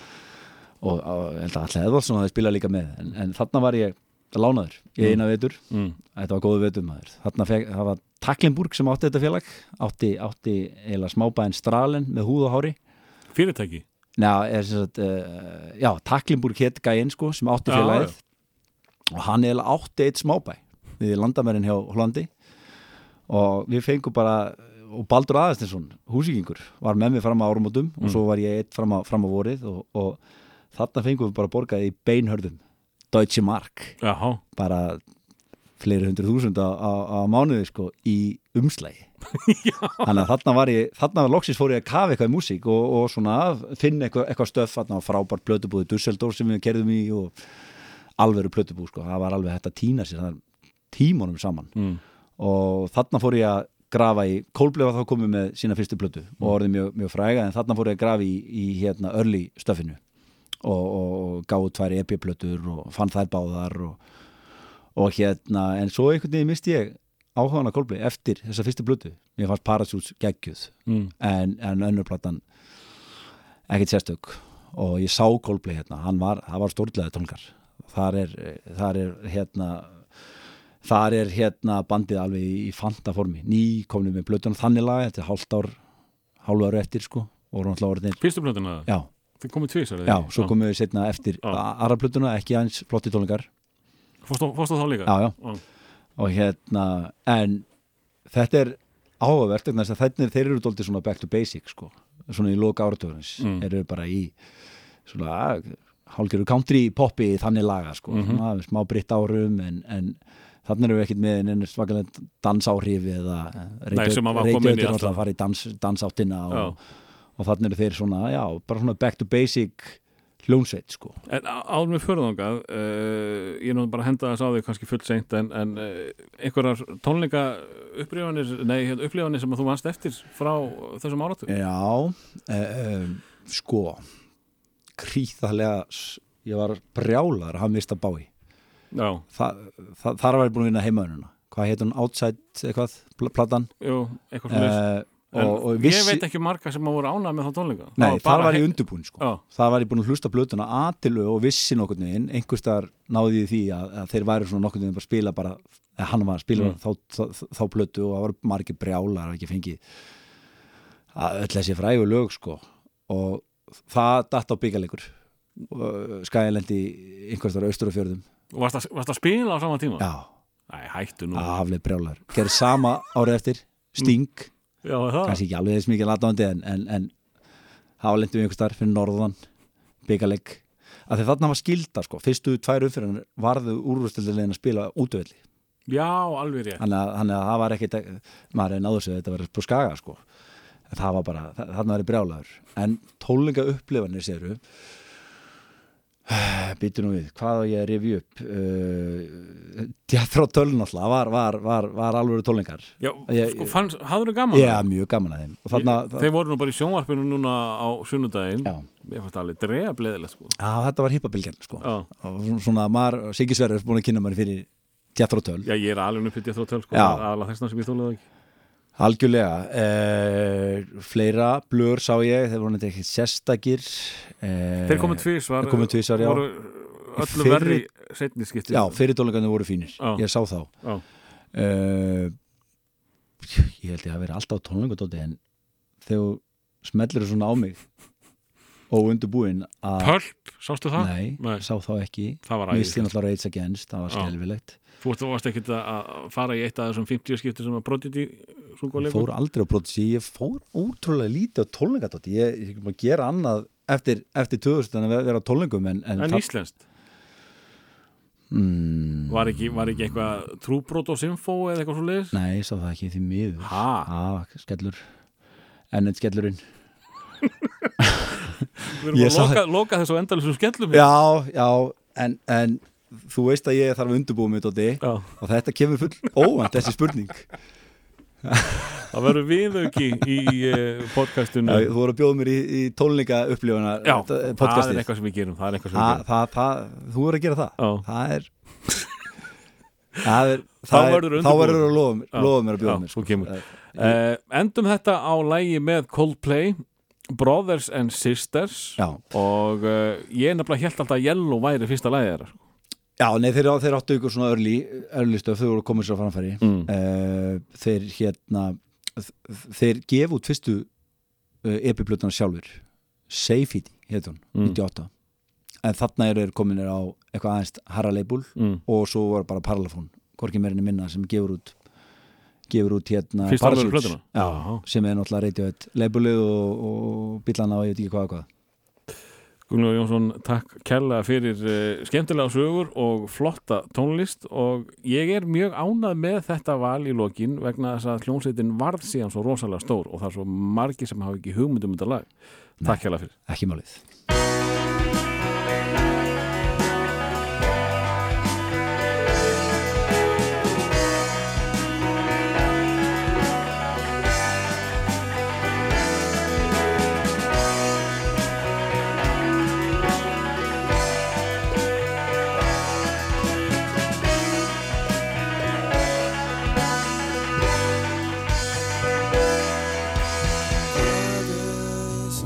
Speaker 2: og, og Alli Eðvaldsson hafi spilað líka með en, en þarna var ég lánaður í eina vetur.
Speaker 1: Mm.
Speaker 2: þetta var góðu vetur maður. Þarna það var Taklinburg sem átti þetta félag átti, átti eiginlega smábæðin Stralen með húð og hári.
Speaker 1: Fyrirtæki?
Speaker 2: Njá, er sagt, uh, já, Taklinburg hétt gæinn sko sem átti félagið og hann eiginlega átti eitt smábæ við landamærin hjá Hollandi. Og við fengum bara og Baldur Aðestinsson, húsíkingur var með mig fram á árumótum og svo var ég eitt fram á, fram á vorið og, og þarna fengum við bara borgað í beinhörðum Deutsche Mark.
Speaker 1: Jaha.
Speaker 2: bara fleiri hundru þúsund á, á, á mánuði sko í umslægi þannig að þarna var ég þarna var loksins fór ég að kafa eitthvað í músík og, og svona finna eitthvað, eitthvað stöf frábært plötubúði Dusseldorf sem við kerðum í og alveru plötubúð sko, það var alveg hægt að týna sér tímonum saman.
Speaker 1: Mm.
Speaker 2: og þarna fór ég að grafa í Coldplay var þá komið með sína fyrstu plötu og orðið mjög, mjög fræga en þarna fór ég að grafa í, í hérna early stöfinu og, og, og gáðu tvær EP-plötur og fann þær báðar og, og hérna en svo einhvern veginn misti ég áhugaðan að Coldplay eftir þessa fyrstu plötu. Mér fannst Parachutes geggjuð
Speaker 1: Mm.
Speaker 2: en, en önnur platan ekkert sérstök. Og ég sá Coldplay hérna, hann var, það var stórlega tónleikar þar er, þar er hérna þar er hérna bandið alveg í, fanta formi, ný komnið með blötun þannig lag, þetta er hálft ár hálfu áru eftir sko, og náttúrulega orðin
Speaker 1: fyrstu plötuna?
Speaker 2: Já,
Speaker 1: þið komið tvisar
Speaker 2: já, svo komum við setna eftir aðra blötuna, ekki aðeins flotti tónleikar.
Speaker 1: Fórstu þá líka?
Speaker 2: Já, já, og hérna en þetta er áhugavert að þetta þeir eru dóltið svona back to basic sko, svona í loka áratöðunins
Speaker 1: Mm.
Speaker 2: eru bara í svona hálfgerðu country poppi þannig laga sko,
Speaker 1: Mhm.
Speaker 2: svona, smá britt árum en, en þannig erum við ekkert með neina svakalega dansáhrif eða reykjautur
Speaker 1: alltaf.
Speaker 2: að fara í dans, dansáttina og, og þannig eru þeir svona, já, bara svona back to basic hljónsveit sko
Speaker 1: En áður með förðangað uh, ég er nú bara að henda þess á því kannski fullt seint en, en uh, einhverjar tónleika upplifanir, nei, hérna, upplifanir sem að þú vannst eftir frá þessum áratu
Speaker 2: Já, uh, sko kríðarlega s- ég var brjálar að hafa mista bái Þa, það, þar var ég búin að vinna heimaðununa hvað heit hún? Outside eitthvað, pl- platan?
Speaker 1: Jú, eitthvað svona
Speaker 2: uh,
Speaker 1: en
Speaker 2: og, og
Speaker 1: ég
Speaker 2: vissi,
Speaker 1: veit ekki marga sem að voru ánað með þá tónleika.
Speaker 2: Nei,
Speaker 1: Það
Speaker 2: þar
Speaker 1: bara
Speaker 2: var ég undirbúin sko.
Speaker 1: Já,
Speaker 2: það var ég búin að hlusta blötuna aðtilu og vissi nokkurn veginn einhvers þar náði ég því að, að þeir væri svona nokkurn veginn bara spila bara, eða hann var að spila
Speaker 1: Mm.
Speaker 2: þá, þá, þá blötu og það var margir brjálar að ekki fengið að öll þessi frægu lög sko. Og það datt á byggalegur skælendi einhvers þar austur á fjörðum
Speaker 1: og varst að, varst að spila á sama tíma?
Speaker 2: já,
Speaker 1: Æ, hættu nú.
Speaker 2: Afleið brjálar gerði sama árið eftir, Sting.
Speaker 1: Já, er það?
Speaker 2: Kannski ekki alveg þess mikið latándi en, en, en þá lendum við einhvers þar fyrir norðan byggaleg að þarna var skilda sko, fyrstu tvær uppfyrir varðu úrvöldstilegin að spila útöfelli
Speaker 1: Já, alveg rétt.
Speaker 2: Þannig að, það var ekkit maður er náður sig að þetta verið på skaga sko það var bara, þa- þarna var ég brjálaður en tónleika upplifanir séru býtu nú við, hvað á ég að rifja upp uh, Djæþrá tölun alltaf var, var, var, var alveg tónleikar
Speaker 1: Já,
Speaker 2: Ég-
Speaker 1: sko, fannst, hafður gaman?
Speaker 2: Já, mjög gaman að þeim þarna,
Speaker 1: Ég- Þeir voru nú bara í sjónvarpinu núna á sunnudaginn
Speaker 2: Já.
Speaker 1: Ég fannst alveg dreja bleðilegt sko.
Speaker 2: Já, þetta var hippabilgjan sko. Svona Sverrir er búin að kynna maður fyrir Djæþrá töl
Speaker 1: Já, ég er alveg uppið ég þrá töl sko. Alveg þessna sem ég þólaði ekki
Speaker 2: Algjörlega eh, Fleira, blur sá ég Þeir voru neitt ekki sérstakir eh,
Speaker 1: Þeir komið tvísvar
Speaker 2: tvisvar, já.
Speaker 1: voru öllu verri setni skipti
Speaker 2: Já, fyrir tónleikarnir voru fínir
Speaker 1: Já.
Speaker 2: Ég sá þá
Speaker 1: Já.
Speaker 2: eh, Ég held ég að vera alltaf á tónleikartóti en þegar smellir svona á mig og undirbúin að
Speaker 1: Pölp, sástu það?
Speaker 2: Nei, sá þá ekki
Speaker 1: Það var æðislegt.
Speaker 2: náttúrulega Rage Against, það var
Speaker 1: Já.
Speaker 2: skelfilegt
Speaker 1: Þú varst- ekkert að- fara í eitt af þessum 50 skipti sem að
Speaker 2: Ég
Speaker 1: leikum
Speaker 2: fór aldrei á Prodigy, ég fór útrúlega lítið á tónleikatóti, ég, ég að gera annað eftir, eftir 2000 en að vera á tónleikum en, en,
Speaker 1: En íslenskt,
Speaker 2: mm,
Speaker 1: var ekki, var ekki eitthvað trúbrót og symfó eða eitthvað svo leiðis?
Speaker 2: Nei, ég sá það ekki því miður. Skellur. Enn en skellurinn.
Speaker 1: Við erum að loka, loka þessu endalusum skellum
Speaker 2: Já, já, en, en þú veist að ég þarf að undurbúa mig og þetta kemur full óvænt þessi spurning
Speaker 1: Það verður viðauki í podcastinu.
Speaker 2: Já, Þú voru að bjóða mér í, í tólninga upplifuna
Speaker 1: Já, það er eitthvað sem við gerum Það er
Speaker 2: Þa, það, það, Þú voru að gera það.
Speaker 1: Já.
Speaker 2: Það er Það
Speaker 1: Þá
Speaker 2: er-
Speaker 1: verður
Speaker 2: verður að lofa mér, að bjóða mér
Speaker 1: þú
Speaker 2: sko. Eh,
Speaker 1: uh, Endum þetta á lægi með Coldplay Brothers and Sisters.
Speaker 2: Já,
Speaker 1: og uh, ég nefnilega held alltaf að Yellow væri fyrsta lægi þeirra
Speaker 2: já nei, þeir, þeir áttu ykkur svona örli, örli stöf, þau voru koma sér á framfæri
Speaker 1: Mm.
Speaker 2: Eh, Þeir hérna Þeir gefu út fyrstu uh, epiplutana sjálfur Safety, heit hún,
Speaker 1: Mm.
Speaker 2: 98 En þarna eru þeir kominir á eitthvað aðeins Harra Leibul
Speaker 1: mm.
Speaker 2: og svo var bara Paralafón Hvorki meirinni minna sem gefur út gefur út hérna Já. sem er náttúrulega reytið leibulið og, og bílana og ég veit ekki hvað og hvað
Speaker 1: Gunnlaugur Jónsson, takk kærlega fyrir uh, skemmtilega sögur og flotta tónlist og ég er mjög ánað með þetta val í lokin vegna þess að hljómsveitin varð síðan svo rosalega stór og það er svo margi sem hafa ekki hugmyndum um þetta lag. Takk kærlega fyrir.
Speaker 2: ekki málið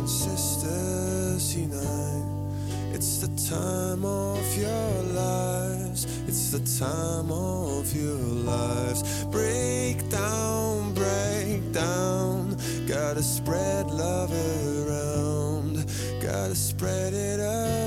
Speaker 7: sisters unite. It's the time of your lives. It's the time of your lives. Break down, break down. Gotta spread love around. Gotta spread it around.